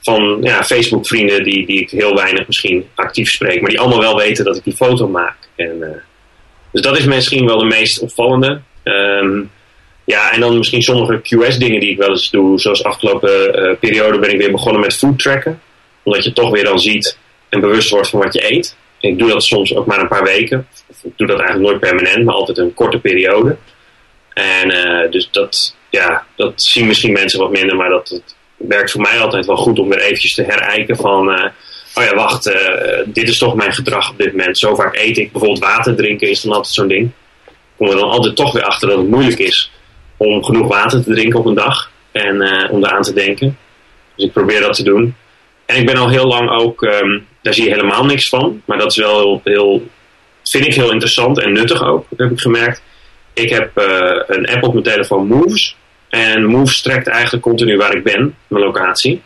van ja, Facebook vrienden die, die ik heel weinig misschien actief spreek, maar die allemaal wel weten dat ik die foto maak. En, uh, dus dat is misschien wel de meest opvallende. Um, ja, en dan misschien sommige QS-dingen die ik wel eens doe. Zoals afgelopen uh, periode ben ik weer begonnen met food tracken. Omdat je toch weer dan ziet en bewust wordt van wat je eet. Ik doe dat soms ook maar een paar weken. Ik doe dat eigenlijk nooit permanent, maar altijd een korte periode. En uh, dus dat, ja, dat zien misschien mensen wat minder, maar dat, werkt voor mij altijd wel goed om weer eventjes te herijken van... Uh, oh ja, wacht, dit is toch mijn gedrag op dit moment. Zo vaak eet ik. Bijvoorbeeld water drinken is dan altijd zo'n ding. Kom er dan altijd toch weer achter dat het moeilijk is om genoeg water te drinken op een dag. En uh, om aan te denken. Dus ik probeer dat te doen. En ik ben al heel lang ook, um, daar zie je helemaal niks van. Maar dat is wel heel, heel, vind ik heel interessant en nuttig ook, heb ik gemerkt. Ik heb uh, een app op mijn telefoon, Moves. En Moves trekt eigenlijk continu waar ik ben, mijn locatie.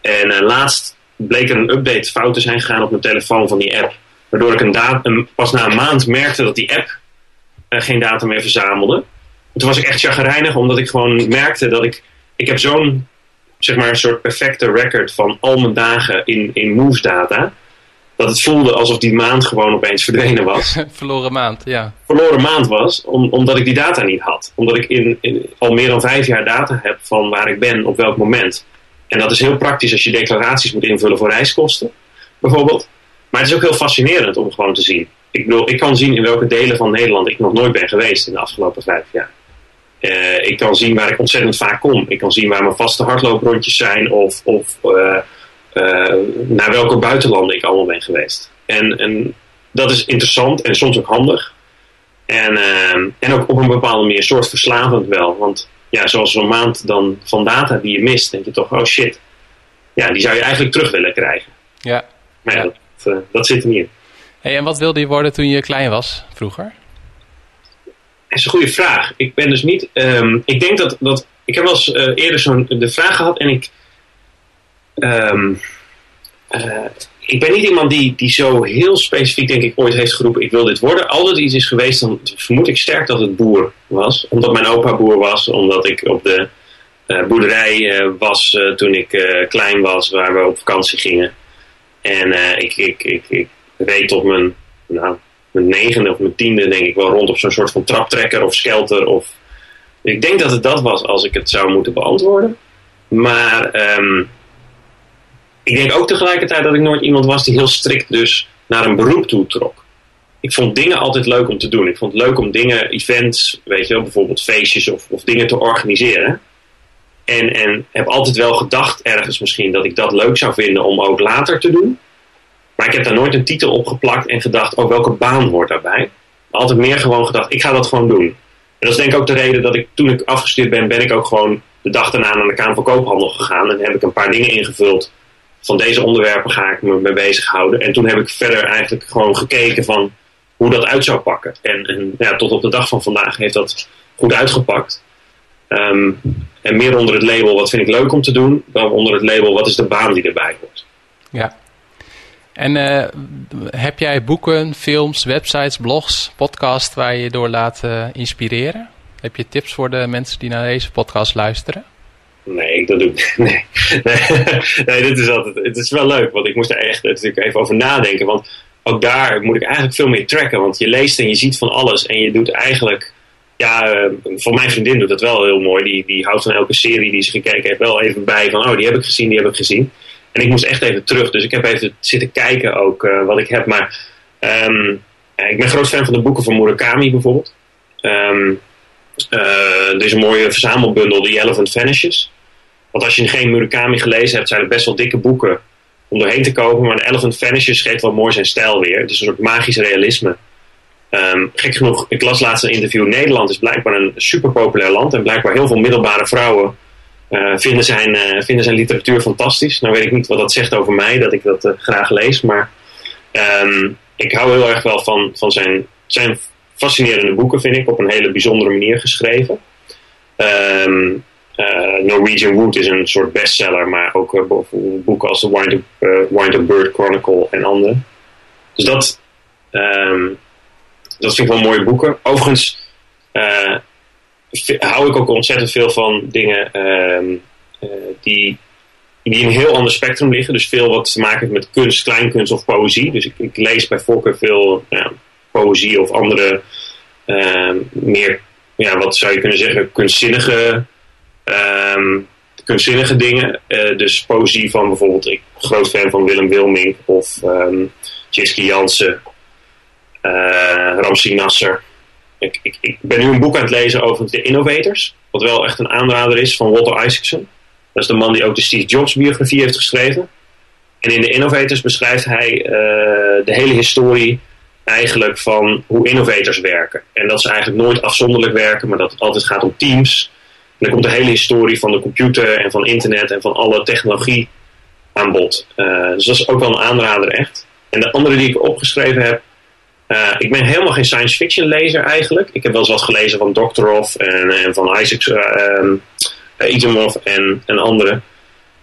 En uh, laatst bleek er een update fout te zijn gegaan op mijn telefoon van die app. Waardoor ik een, pas na een maand merkte dat die app geen data meer verzamelde toen was ik echt chagrijnig, omdat ik gewoon merkte dat ik... Ik heb zo'n, zeg maar, een soort perfecte record van al mijn dagen in, in Moves data. Dat het voelde alsof die maand gewoon opeens verdwenen was. Verloren maand, ja. Verloren maand was, om, omdat ik die data niet had. Omdat ik in, in, al meer dan vijf jaar data heb van waar ik ben op welk moment. En dat is heel praktisch als je declaraties moet invullen voor reiskosten, bijvoorbeeld. Maar het is ook heel fascinerend om gewoon te zien. Ik bedoel, ik kan zien in welke delen van Nederland ik nog nooit ben geweest in de afgelopen vijf jaar. Uh, ik kan zien waar ik ontzettend vaak kom. Ik kan zien waar mijn vaste hardlooprondjes zijn of, of uh, uh, naar welke buitenlanden ik allemaal ben geweest. En, en dat is interessant en soms ook handig. En, en ook op een bepaalde manier soort verslavend wel. Want ja, zoals zo'n maand dan van data die je mist, denk je toch, oh shit. Ja, die zou je eigenlijk terug willen krijgen. Ja. Maar ja, Dat, dat, zit er niet in. Hey, en wat wilde je worden toen je klein was, vroeger? Dat is een goede vraag. Ik ben dus niet. Um, ik denk dat, dat. Ik heb wel eens uh, eerder zo'n de vraag gehad en ik. Um, uh, ik ben niet iemand die, die zo heel specifiek, denk ik, ooit heeft geroepen: ik wil dit worden. Altijd iets is geweest, dan vermoed ik sterk dat het boer was. Omdat mijn opa boer was, omdat ik op de uh, boerderij was toen ik klein was, waar we op vakantie gingen. En ik, ik, ik, ik reed tot mijn. Nou, mijn negende of mijn tiende denk ik wel rond op zo'n soort van traptrekker of skelter. Of... Ik denk dat het dat was als ik het zou moeten beantwoorden. maar ehm, ik denk ook tegelijkertijd dat ik nooit iemand was die heel strikt dus naar een beroep toe trok. Ik vond dingen altijd leuk om te doen. Ik vond het leuk om dingen, events, weet je wel, bijvoorbeeld feestjes of, of dingen te organiseren. En, en heb altijd wel gedacht ergens misschien dat ik dat leuk zou vinden om ook later te doen. Maar ik heb daar nooit een titel op geplakt en gedacht, oh welke baan hoort daarbij? Altijd meer gewoon gedacht, ik ga dat gewoon doen. En dat is denk ik ook de reden dat ik toen ik afgestudeerd ben, ben ik ook gewoon de dag daarna naar de Kamer van Koophandel gegaan. En heb ik een paar dingen ingevuld. Van deze onderwerpen ga ik me mee bezighouden. En toen heb ik verder eigenlijk gewoon gekeken van hoe dat uit zou pakken. En, en ja, tot op de dag van vandaag heeft dat goed uitgepakt. Ehm, en meer onder het label wat vind ik leuk om te doen, dan onder het label wat is de baan die erbij hoort. Ja. En uh, heb jij boeken, films, websites, blogs, podcasts waar je je door laat uh, inspireren? Heb je tips voor de mensen die naar deze podcast luisteren? Nee, dat doe ik nee. nee. dit is altijd. Het is wel leuk, want ik moest er echt natuurlijk even over nadenken. Want ook daar moet ik eigenlijk veel meer tracken. Want je leest en je ziet van alles en je doet eigenlijk ja, uh, voor mijn vriendin doet dat wel heel mooi. Die, die houdt van elke serie die ze gekeken heeft wel even bij van, oh, die heb ik gezien, die heb ik gezien. En ik moest echt even terug, dus ik heb even zitten kijken ook uh, wat ik heb. Maar um, ik ben groot fan van de boeken van Murakami bijvoorbeeld. Um, er is een mooie verzamelbundel, The Elephant Vanishes. Want als je geen Murakami gelezen hebt, zijn het best wel dikke boeken om doorheen te komen. Maar The Elephant Vanishes geeft wel mooi zijn stijl weer. Het is een soort magisch realisme. Um, gek genoeg, ik las laatst een interview. Nederland is blijkbaar een super populair land. En blijkbaar heel veel middelbare vrouwen uh, vinden, zijn, uh, vinden zijn literatuur fantastisch. Nou weet ik niet wat dat zegt over mij, dat ik dat uh, graag lees. Maar um, ik hou heel erg wel van, van zijn, zijn fascinerende boeken, vind ik. Op een hele bijzondere manier geschreven. Um, Norwegian Wood is een soort bestseller. Maar ook boeken als The Wind Up, Bird Chronicle en andere. Dus dat... Um, dat vind ik wel mooie boeken. Overigens hou ik ook ontzettend veel van dingen uh, uh, die, die in een heel ander spectrum liggen. Dus veel wat te maken heeft met kunst, kleinkunst of poëzie. Dus ik, ik lees bij voorkeur veel poëzie of andere ehm, meer, ja, wat zou je kunnen zeggen, kunstzinnige, um, kunstzinnige dingen. Uh, dus poëzie van bijvoorbeeld, ik ben groot fan van Willem Wilming of um, Jansen uh, Ramsi Nasser. Ik, ik, ben nu een boek aan het lezen over de Innovators. Wat wel echt een aanrader is van Walter Isaacson. Dat is de man die ook de Steve Jobs biografie heeft geschreven. En in de Innovators beschrijft hij uh, de hele historie eigenlijk van hoe innovators werken. En dat ze eigenlijk nooit afzonderlijk werken, maar dat het altijd gaat om teams. En dan komt de hele historie van de computer en van internet en van alle technologie aan bod. Uh, dus dat is ook wel een aanrader echt. En de andere die ik opgeschreven heb, uh, ik ben helemaal geen science fiction lezer eigenlijk. Ik heb wel eens wat gelezen van Doctorow en, en van Isaac uh, Asimov en, en anderen.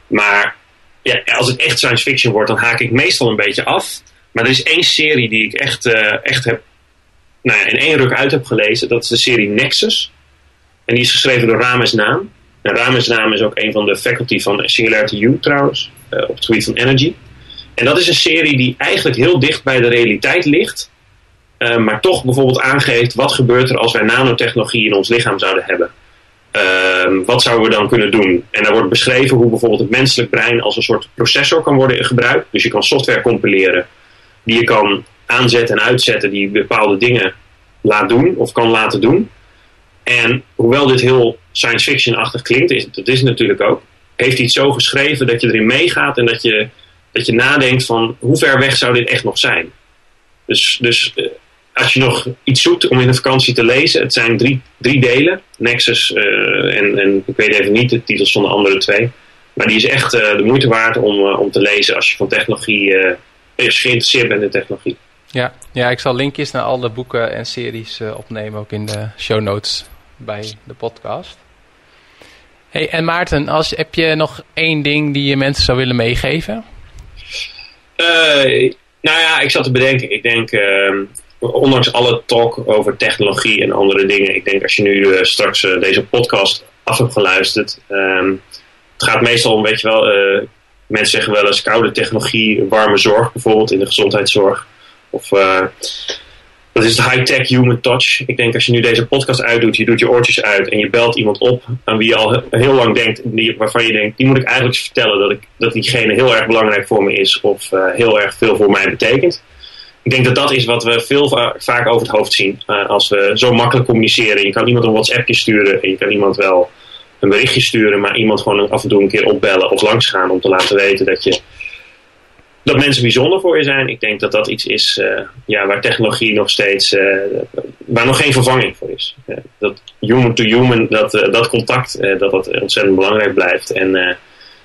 Maar ja, als het echt science fiction wordt, dan haak ik meestal een beetje af. Maar er is één serie die ik echt, uh, echt heb, nou ja, in één ruk uit heb gelezen. Dat is de serie Nexus. En die is geschreven door Rames Naam. Nou, Rames Naam is ook een van de faculty van Singularity U trouwens, op Tweet van Energy. En dat is een serie die eigenlijk heel dicht bij de realiteit ligt. Uh, maar toch bijvoorbeeld aangeeft wat gebeurt er als wij nanotechnologie in ons lichaam zouden hebben. Uh, wat zouden we dan kunnen doen? En daar wordt beschreven hoe bijvoorbeeld het menselijk brein als een soort processor kan worden gebruikt. Dus je kan software compileren die je kan aanzetten en uitzetten die bepaalde dingen laat doen of kan laten doen. En hoewel dit heel science fiction-achtig klinkt, is, dat is het natuurlijk ook, heeft hij het zo geschreven dat je erin meegaat en dat je, dat je nadenkt van hoe ver weg zou dit echt nog zijn. Dus, dus uh, als je nog iets zoekt om in de vakantie te lezen, het zijn drie, drie delen. Nexus uh, en, en ik weet even niet de titels van de andere twee. Maar die is echt uh, de moeite waard om, om te lezen als je van technologie, als geïnteresseerd bent in technologie. Ja, ja, ik zal linkjes naar alle boeken en series opnemen, ook in de show notes bij de podcast. Hey, en Maarten, als, heb je nog één ding die je mensen zou willen meegeven? nou ja, ik zat te bedenken. Ik denk, uh, ondanks alle talk over technologie en andere dingen. Ik denk als je nu uh, straks uh, deze podcast af hebt geluisterd. Um, het gaat meestal om, weet je wel, uh, mensen zeggen wel eens koude technologie, warme zorg bijvoorbeeld in de gezondheidszorg. Of dat is de high-tech human touch. Ik denk als je nu deze podcast uitdoet, je doet je oortjes uit en je belt iemand op aan wie je al heel lang denkt, waarvan je denkt, die moet ik eigenlijk vertellen dat, ik, dat diegene heel erg belangrijk voor me is of heel erg veel voor mij betekent. Ik denk dat dat is wat we veel va vaak over het hoofd zien. Uh, als we zo makkelijk communiceren. Je kan iemand een WhatsAppje sturen en je kan iemand wel een berichtje sturen, maar iemand gewoon af en toe een keer opbellen of langsgaan om te laten weten dat je dat mensen bijzonder voor je zijn. Ik denk dat dat iets is uh, ja, waar technologie nog steeds, uh, waar nog geen vervanging voor is. Dat human to human, dat, dat contact, dat dat ontzettend belangrijk blijft. En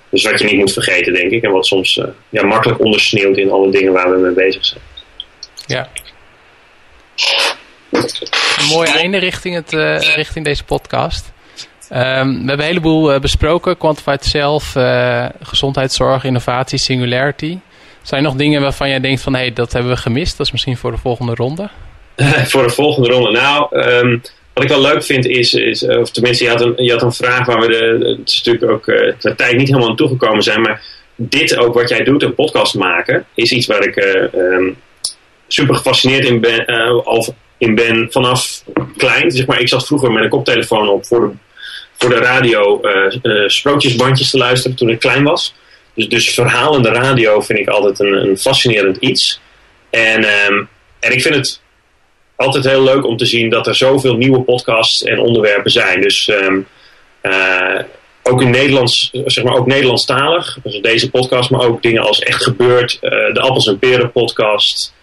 dus wat je niet moet vergeten, denk ik. En wat soms ja, makkelijk ondersneeuwt in alle dingen waar we mee bezig zijn. Ja. Een mooi einde richting, het, richting deze podcast. Um, we hebben een heleboel besproken. Quantified Self, gezondheidszorg, innovatie, singularity. Zijn er nog dingen waarvan jij denkt van hé, dat hebben we gemist? Dat is misschien voor de volgende ronde? voor de volgende ronde. Nou, um, wat ik wel leuk vind is, is of tenminste, je had een, je had een vraag waar we de, natuurlijk ook de tijd niet helemaal aan toegekomen zijn, maar dit ook wat jij doet, een podcast maken, is iets waar ik um, super gefascineerd in ben, uh, al in ben vanaf klein. Zeg maar, ik zat vroeger met een koptelefoon op voor de, voor de radio sprookjesbandjes te luisteren toen ik klein was. Dus, dus verhalende radio vind ik altijd een, een fascinerend iets. En, um, en ik vind het altijd heel leuk om te zien dat er zoveel nieuwe podcasts en onderwerpen zijn. Dus uh, ook in Nederlands, zeg maar ook Nederlandstalig. Dus deze podcast, maar ook dingen als Echt Gebeurd, de Appels en Peren podcast.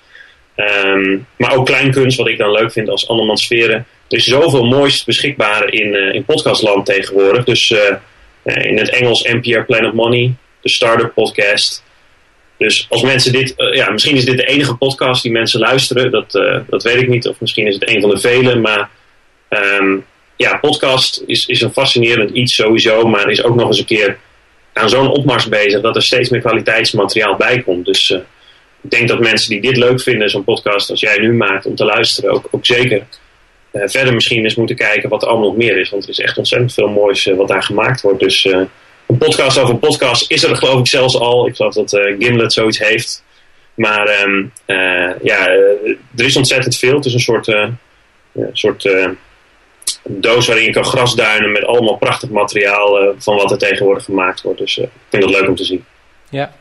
Um, maar ook kleinkunst, wat ik dan leuk vind als Andermans Sferen. Er is zoveel moois beschikbaar in, uh, in podcastland tegenwoordig. Dus in het Engels NPR Planet Money de Startup Podcast. Dus als mensen dit, ja, misschien is dit de enige podcast die mensen luisteren, dat, dat weet ik niet. Of misschien is het een van de vele, maar um, ja, podcast is, is een fascinerend iets sowieso, maar is ook nog eens een keer aan zo'n opmars bezig dat er steeds meer kwaliteitsmateriaal bij komt. Dus ik denk dat mensen die dit leuk vinden, zo'n podcast als jij nu maakt, om te luisteren, ook, ook zeker verder misschien eens moeten kijken wat er allemaal nog meer is. Want er is echt ontzettend veel moois wat daar gemaakt wordt. Dus een podcast over een podcast is er geloof ik zelfs al. Ik geloof dat Gimlet zoiets heeft. Maar uh, ja, er is ontzettend veel. Het is een soort, soort doos waarin je kan grasduinen met allemaal prachtig materiaal van wat er tegenwoordig gemaakt wordt. Dus ik vind dat leuk om te zien. Ja.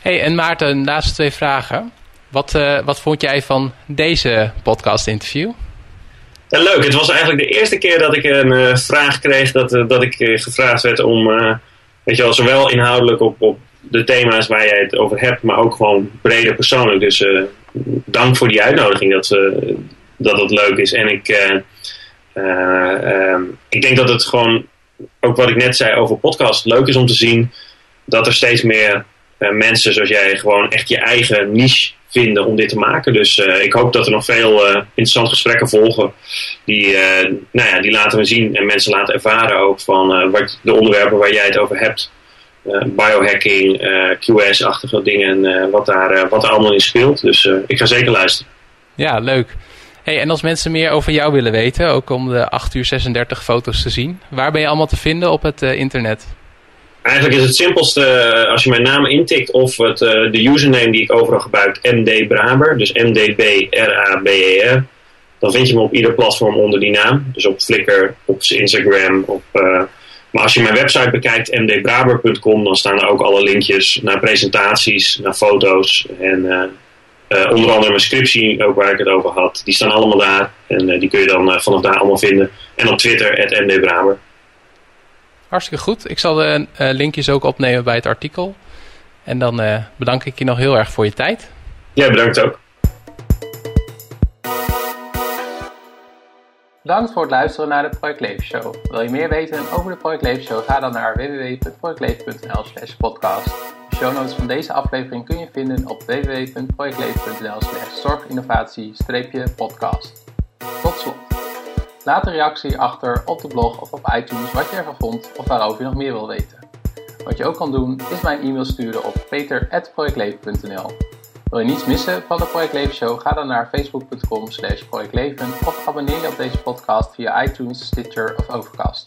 Hey, en Maarten, laatste twee vragen. Wat, wat vond jij van deze podcast interview? Ja, leuk. Het was eigenlijk de eerste keer dat ik een uh, vraag kreeg dat, uh, dat ik gevraagd werd om, weet je wel, zowel inhoudelijk op, op de thema's waar jij het over hebt, maar ook gewoon breder persoonlijk. Dus dank voor die uitnodiging dat, dat het leuk is. En ik, ehm, ik denk dat het gewoon, ook wat ik net zei over podcast, leuk is om te zien dat er steeds meer mensen zoals jij gewoon echt je eigen niche vinden om dit te maken. Dus uh, ik hoop dat er nog veel uh, interessante gesprekken volgen. Die, nou ja, die laten we zien en mensen laten ervaren ook van wat, de onderwerpen waar jij het over hebt. biohacking, QS-achtige dingen en wat, daar, wat er allemaal in speelt. Dus ik ga zeker luisteren. Ja, leuk. Hey, en als mensen meer over jou willen weten, ook om de 8 uur 36 foto's te zien, waar ben je allemaal te vinden op het internet? Eigenlijk is het simpelste uh, als je mijn naam intikt of het, uh, de username die ik overal gebruik, MD Braber, dus M-D-B-R-A-B-E-R. Dan vind je me op ieder platform onder die naam. Dus op Flickr, op Instagram. Op, uh, maar als je mijn website bekijkt, mdbraber.com, dan staan er ook alle linkjes naar presentaties, naar foto's. En onder andere mijn scriptie, ook waar ik het over had, die staan allemaal daar. En die kun je dan vanaf daar allemaal vinden. En op Twitter, mdbraber. Hartstikke goed. Ik zal de uh, linkjes ook opnemen bij het artikel. En dan uh, bedank ik je nog heel erg voor je tijd. Ja, bedankt ook. Bedankt voor het luisteren naar de Project Leven Show. Wil je meer weten over de Project Leven Show? Ga dan naar www.projectleven.nl slash podcast. De show notes van deze aflevering kun je vinden op www.projectleven.nl slash zorginnovatie-podcast. Tot slot. Laat een reactie achter op de blog of op iTunes wat je ervan vond of waarover je nog meer wil weten. Wat je ook kan doen is mijn e-mail sturen op peter.projectleven.nl Wil je niets missen van de Project Show? Ga dan naar facebook.com slash projectleven of abonneer je op deze podcast via iTunes, Stitcher of Overcast.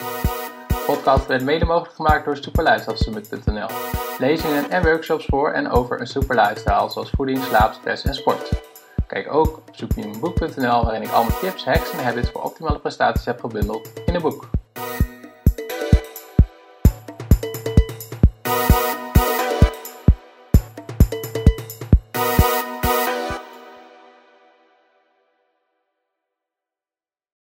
De podcast werd mede mogelijk gemaakt door superlifestylesummit.nl Lezingen en workshops voor en over een super lifestyle zoals voeding, slaap, stress en sport. Kijk ook op zoekminimumbok.nl waarin ik al mijn tips, hacks en habits voor optimale prestaties heb gebundeld in een boek.